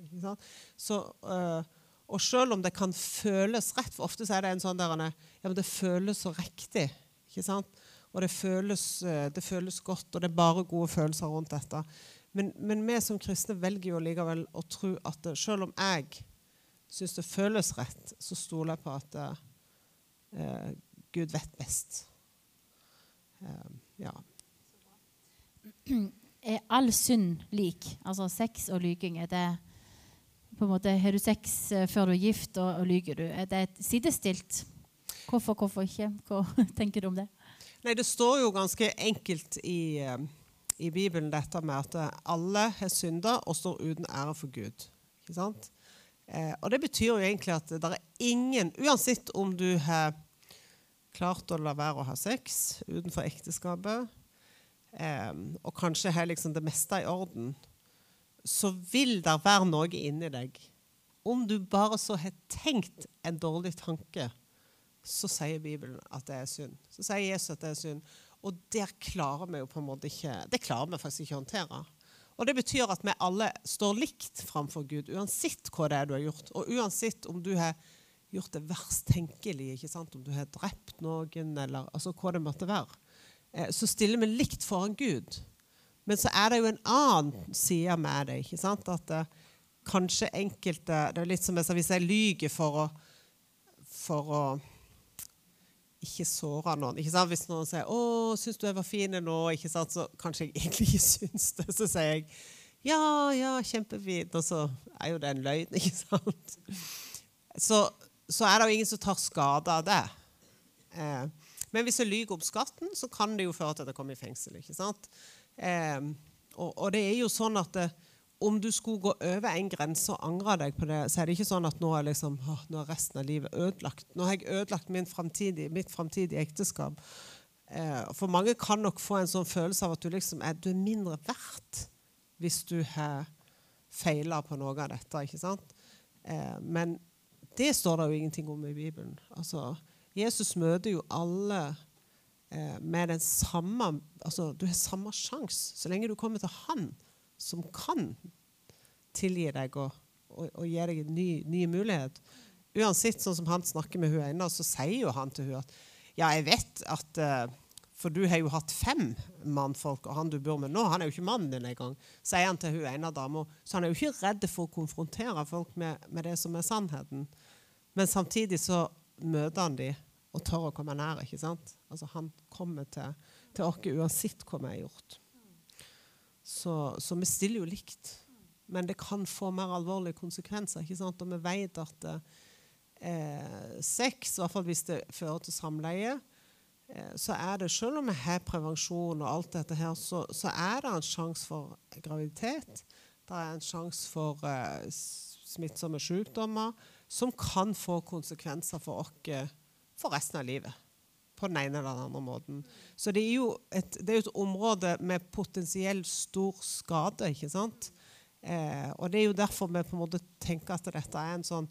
E: Så, eh, og selv om det kan føles rett, for ofte er det en sånn der er, ja, men det føles så riktig. ikke sant? Og det føles, eh, det føles godt, og det er bare gode følelser rundt dette. Men, men vi som kristne velger jo likevel å tro at det, selv om jeg syns det føles rett, så stoler jeg på at eh, Gud vet best. Eh, ja.
A: Er all synd lik? Altså sex og lyging, er det på en måte, Har du sex eh, før du er gift, og, og lyger du? Er det sidestilt? Hvorfor, hvorfor ikke? Hva tenker du om det?
E: Nei, Det står jo ganske enkelt i, eh, i Bibelen dette med at alle har synda og står uten ære for Gud. Ikke sant? Eh, og det betyr jo egentlig at det er ingen, uansett om du har klart å la være å ha sex utenfor ekteskapet, eh, og kanskje har liksom det meste i orden, så vil det være noe inni deg. Om du bare så har tenkt en dårlig tanke, så sier Bibelen at det er synd. Så sier Jesus at det er synd. Og der klarer vi jo på en måte ikke Det klarer vi faktisk ikke å håndtere. Og det betyr at vi alle står likt framfor Gud, uansett hva det er du har gjort. Og uansett om du har gjort det verst tenkelige, ikke sant? om du har drept noen, eller altså hva det måtte være, eh, så stiller vi likt foran Gud. Men så er det jo en annen side med det. ikke sant? At det kanskje enkelte Det er litt som jeg sa, hvis jeg lyver for å, for å ikke såre noen. Ikke sant? Hvis noen sier 'Å, syns du jeg var fin nå?' Ikke sant? Så kanskje jeg egentlig ikke syns det. Så sier jeg 'Ja, ja, kjempefint', og så er jo det en løgn, ikke sant? Så, så er det jo ingen som tar skade av det. Eh, men hvis jeg lyver om skatten, så kan det jo føre til at jeg kommer i fengsel. ikke sant? Eh, og, og, det er jo sånn at det, om du skulle gå over en grense og angre deg på det, så er det ikke sånn at nå er, liksom, å, nå er resten av livet ødelagt. Nå har jeg ødelagt fremtidig, mitt framtidige ekteskap. Eh, for mange kan nok få en sånn følelse av at du, liksom er, du er mindre verdt hvis du har feila på noe av dette. ikke sant? Eh, men det står det jo ingenting om i Bibelen. Altså, Jesus møter jo alle eh, med den samme altså, Du har samme sjanse så lenge du kommer til Han som kan tilgi deg og, og, og gi deg en ny, ny, mulighet. Uansett, sånn som han snakker med hun ene, så sier jo han til hun at ja, jeg vet at uh, For du har jo hatt fem mannfolk, og han du bor med nå, han er jo ikke mannen din engang. Sier han til hun ene dama. Så han er jo ikke redd for å konfrontere folk med, med det som er sannheten. Men samtidig så møter han dem og tør å komme nær. ikke sant? Altså Han kommer til, til oss uansett hva vi har gjort. Så, så, vi stiller jo likt. Men det kan få mer alvorlige konsekvenser. ikke sant? Og vi vet at eh, sex, i hvert fall hvis det fører til samleie, eh, så er det, selv om vi har prevensjon og alt dette her, så, så er det en sjanse for graviditet. Det er en sjanse for eh, smittsomme sykdommer som kan få konsekvenser for oss eh, for resten av livet på den ene eller den andre måten. Så det er jo et, er et område med potensielt stor skade. ikke sant? Eh, og det er jo derfor vi på en måte tenker at dette er en sånn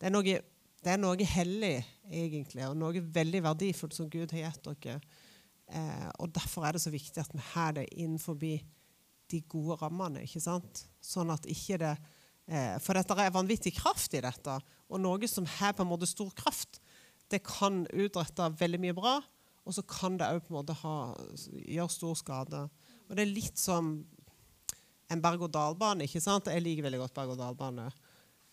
E: Det er noe, det er noe hellig, egentlig, og noe veldig verdifullt som Gud har gitt dere. Eh, og derfor er det så viktig at vi har det innenfor de gode rammene. ikke sant? Sånn at ikke det eh, For dette er vanvittig kraft i dette, og noe som har på en måte stor kraft det kan utrette veldig mye bra, og så kan det òg gjøre stor skade. Og det er litt som en berg-og-dal-bane. ikke sant? Jeg liker veldig godt berg-og-dal-bane.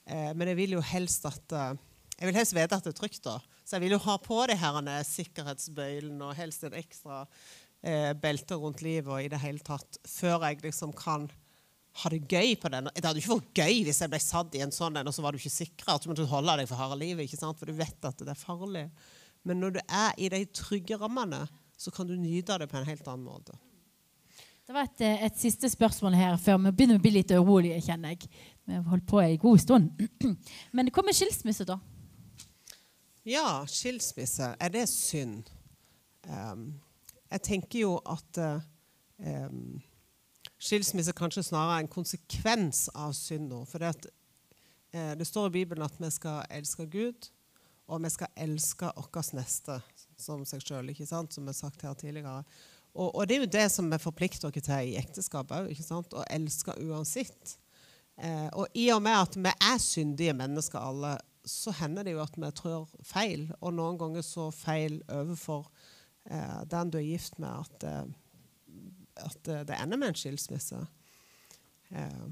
E: Eh, men jeg vil jo helst at eh, jeg vil helst vite at det er trygt. da. Så jeg vil jo ha på de her sikkerhetsbøylen og helst en ekstra eh, belte rundt livet og i det hele tatt, før jeg liksom kan ha det gøy på den. Det hadde ikke vært gøy hvis jeg ble satt i en sånn en, og så var du ikke sikra du måtte holde deg for harde livet. ikke sant? For du vet at det er farlig. Men når du er i de trygge rammene, så kan du nyte det på en helt annen måte.
A: Det var et, eh, et siste spørsmål her før vi begynner å bli litt urolige, kjenner jeg. Vi har holdt på en god stund. Men hva med skilsmisse, da?
E: Ja, skilsmisse. Er det synd? Um, Jeg tenker jo at em, skilsmisse kanskje snarere er en konsekvens av synda. For det, at, eh, det står i Bibelen at vi skal elske Gud, og vi skal elske vår neste som seg sjøl, som vi har sagt her tidligere. Og, og, det er jo det som vi forplikter oss til i ekteskap òg, å elske uansett. Eh, og i og med at vi er syndige mennesker alle, så hender det jo at vi trør feil. Og noen ganger så feil overfor eh, den du er gift med, at, eh, at det ender med en skilsmisse. Eh,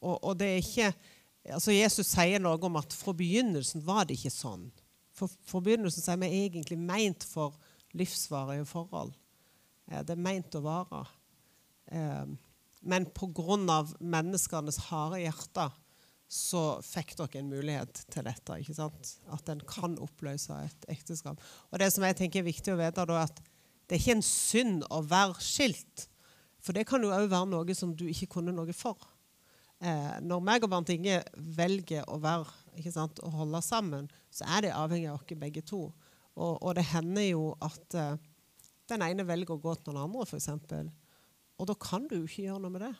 E: og, og, det er ikke altså Jesus sier noe om at fra begynnelsen var det ikke sånn. For, fra begynnelsen så er vi egentlig meint for livsvarige forhold. Eh, det er meint å vare. Eh, men pga. menneskenes harde hjerter så fikk dere en mulighet til dette. ikke sant? At en kan oppløse et ekteskap. Og Det som jeg tenker er viktig å vite, er at det er ikke en synd å være skilt. For det kan jo òg være noe som du ikke kunne noe for. Eh, når meg og Bernt Inge velger å, være, sant, å holde sammen, så er det avhengig av oss begge to. Og, og, det hender jo at eh, den ene velger å gå til noen andre, f.eks. Og da kan du jo ikke gjøre noe med det.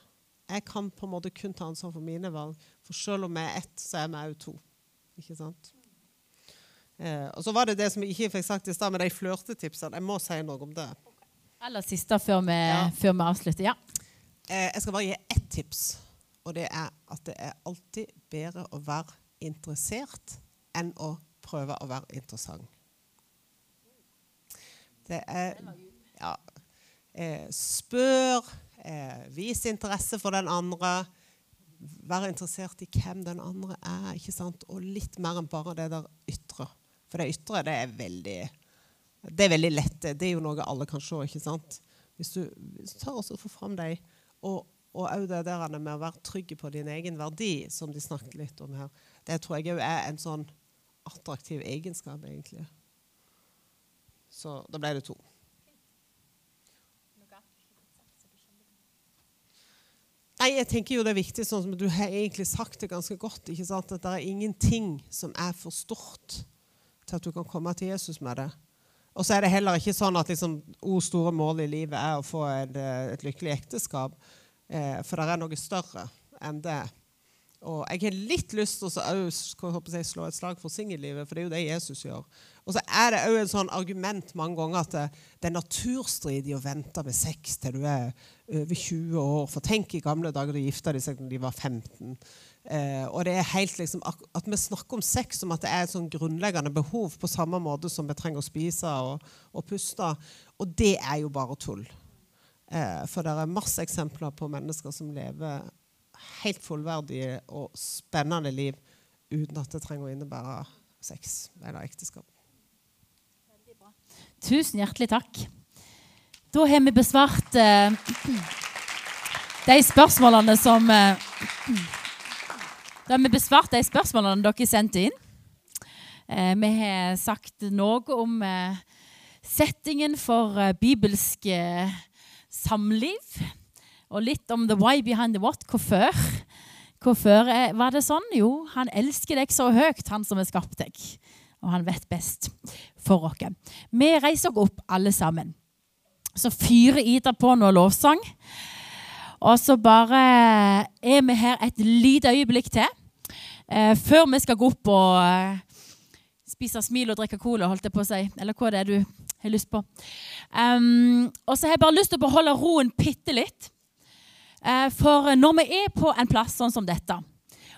E: Jeg kan på en måte kun ta ansvar for mine valg. For selv om vi er ett, så er vi òg to. Ikke sant? Eh, og så var det det som jeg ikke fikk sagt i stad, med de flørtetipsene. Jeg må si noe om det.
A: Aller siste før vi, ja. før vi avslutter. Ja.
E: Eh, jeg skal bare gi ett tips. Og det er at det er alltid bedre å være interessert enn å prøve å være interessant. Det er ja, eh, Spør, eh, vis interesse for den andre. Vær interessert i hvem den andre er, ikke sant? og litt mer enn bare det der ytre. For det ytre det er veldig det er veldig lett. Det er jo noe alle kan se. ikke sant? Hvis du, hvis du tar og får fram deg, og òg det der med å være trygg på din egen verdi, som de snakket litt om her, det tror jeg òg er en sånn attraktiv egenskap, egentlig. Så da ble det to. Nei, jeg tenker jo Det er viktig, sånn som du har egentlig sagt det ganske godt, ikke sant? at det er ingenting som er for stort til at du kan komme til Jesus med det. Og så er det heller ikke sånn at liksom, o store mål i livet er å få et, et lykkelig ekteskap. Eh, for det er noe større enn det. Og jeg har litt lyst til å slå et slag for singellivet, for det er jo det Jesus gjør. Og så er det òg et sånn argument mange ganger at det, det er naturstridig å vente med sex til du er over 20 år. For tenk i gamle dager da gifta de seg da de var 15. Eh, og det er helt liksom At vi snakker om sex som at det er et sånn grunnleggende behov på samme måte som vi trenger å spise og, og puste. Og det er jo bare tull. Eh, for det er masse eksempler på mennesker som lever helt fullverdige og spennende liv uten at det trenger å innebære sex eller ekteskap.
A: Tusen hjertelig takk. Da har vi besvart eh, de spørsmålene som eh, Da har vi besvart de spørsmålene dere sendte inn. Eh, vi har sagt noe om eh, settingen for eh, bibelsk eh, samliv. Og litt om the why behind the what. Hvorfor? Hvorfor var det sånn? Jo, han elsker deg så høyt, han som har skapt deg. Og han vet best for oss. Vi reiser oss opp, alle sammen. Så fyrer Ida på noe lovsang. Og så bare er vi her et lite øyeblikk til. Eh, før vi skal gå opp og eh, spise smil og drikke cola, holdt jeg på å si. Eller hva det er du har lyst på. Um, og så har jeg bare lyst til å beholde roen bitte litt. Eh, for når vi er på en plass sånn som dette,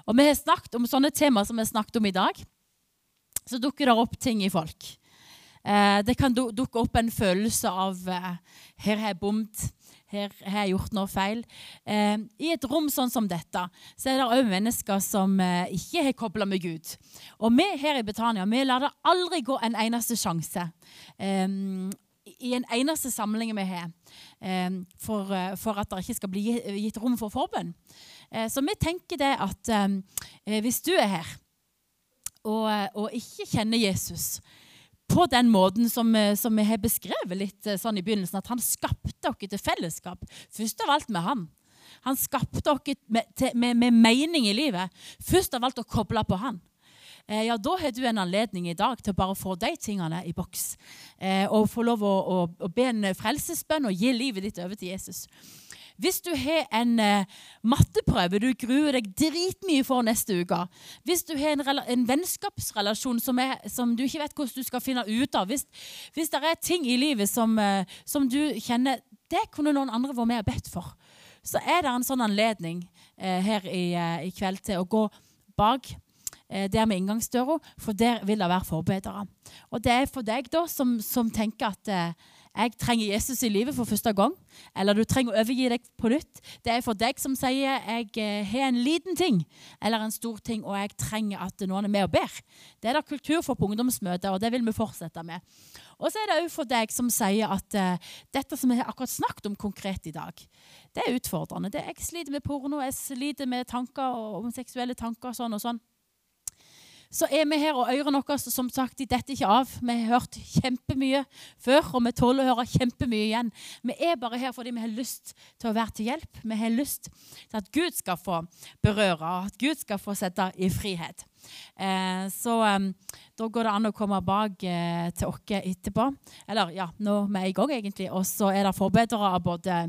A: og vi har snakket om sånne temaer som vi har snakket om i dag, så dukker det opp ting i folk. Eh, det kan dukke opp en følelse av eh, 'her har jeg bomt', 'her har jeg gjort noe feil'. I et rom sånn som dette så er det òg mennesker som ikke har kobla med Gud. Og vi her i Betania vi lar det aldri gå en eneste sjanse i en eneste samling vi har, eh, for, eh, for, at det ikke skal bli gitt rom for forbønn. Eh, så vi tenker det at hvis du er her og, og ikke kjenner Jesus på den måten som, som, vi har beskrevet litt sånn i begynnelsen, at han skapte dere til fellesskap, først av alt med han. Han skapte dere med, med, med mening i livet, først av alt å koble på han. Eh, ja, da har du en anledning i dag til å bare få de tingene i boks. Eh, og få lov å, å, å be en frelsesbønn og gi livet ditt over til Jesus. Hvis du har en eh, matteprøve du gruer deg dritmye for neste uke, hvis du har en, en vennskapsrelasjon som, er, som du ikke vet hvordan du skal finne ut av, hvis, hvis det er ting i livet som, eh, som du kjenner det kunne noen andre vært med og bedt for, så er det en sånn anledning eh, her i, eh, i kveld til å gå bak der med inngangsdøra, for der vil det være forbedere. Og det er for deg da som, som tenker at eh, jeg trenger Jesus i livet for første gang, eller du trenger å overgi deg på nytt. Det er for deg som sier jeg eh, har en liten ting eller en stor ting, og jeg trenger at noen er med og ber. Det er da kultur for på ungdomsmøter, og det vil vi fortsette med. Og så er det òg for deg som sier at uh, dette som vi har akkurat snakket om konkret i dag, det er utfordrende. Det, jeg sliter med porno, jeg sliter med tanker om seksuelle tanker og sånn og sånn så er vi her, og ørene våre som sagt, de detter ikke av. Vi har hørt kjempemye før, og vi tåler å høre kjempemye igjen. Vi er bare her fordi vi har lyst til å være til hjelp. Vi har lyst til at Gud skal få berøre, at Gud skal få sette i frihet. Eh, så eh, da går det an å komme bak eh, til oss etterpå. Eller ja, nå er vi i gang, egentlig. Og så er det forbedrere av både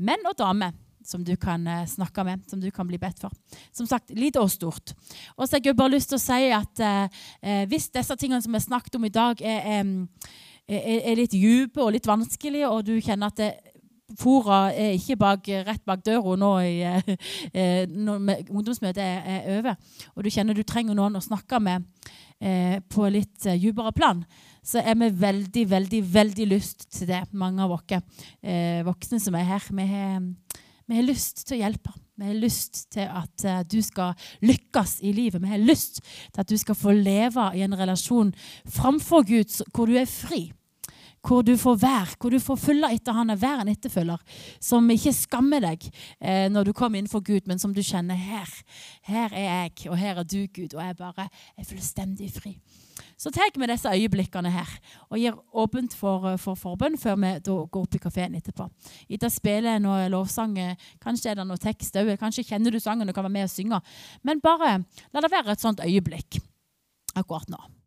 A: menn og damer som du kan eh, snakke med, som du kan bli bedt for. Som sagt, lite og stort. Og så har jeg bare lyst til å si at eh, eh hvis disse tingene som vi har snakket om i dag, er, er, er litt dype og litt vanskelige, og du kjenner at det, Fora er ikke bak, rett bak døra nå i, eh, når ungdomsmøtet er, er, over, og du kjenner du trenger noen å snakke med eh, på litt eh, dypere plan, så er vi veldig, veldig, veldig lyst til det, mange av oss eh, voksne som er her. Vi har vi har lyst til å hjelpe. Vi har lyst til at uh, du skal lykkes i livet. Vi har lyst til at du skal få leve i en relasjon framfor Gud hvor du er fri. Hvor du får være, hvor du får følge etter han er være en etterfølger. Som ikke skammer deg eh, når du kommer innenfor Gud, men som du kjenner her. Her er jeg, og her er du, Gud, og jeg bare er fullstendig fri. Så tar vi disse øyeblikkene her og gir åpent for, eh, for forbønn før vi går opp i kafeen etterpå. Etter spiller jeg noe lovsang, eh, kanskje er det noe tekst òg, kanskje kjenner du sangen og kan være med og synge. Men bare la det være et sånt øyeblikk akkurat nå.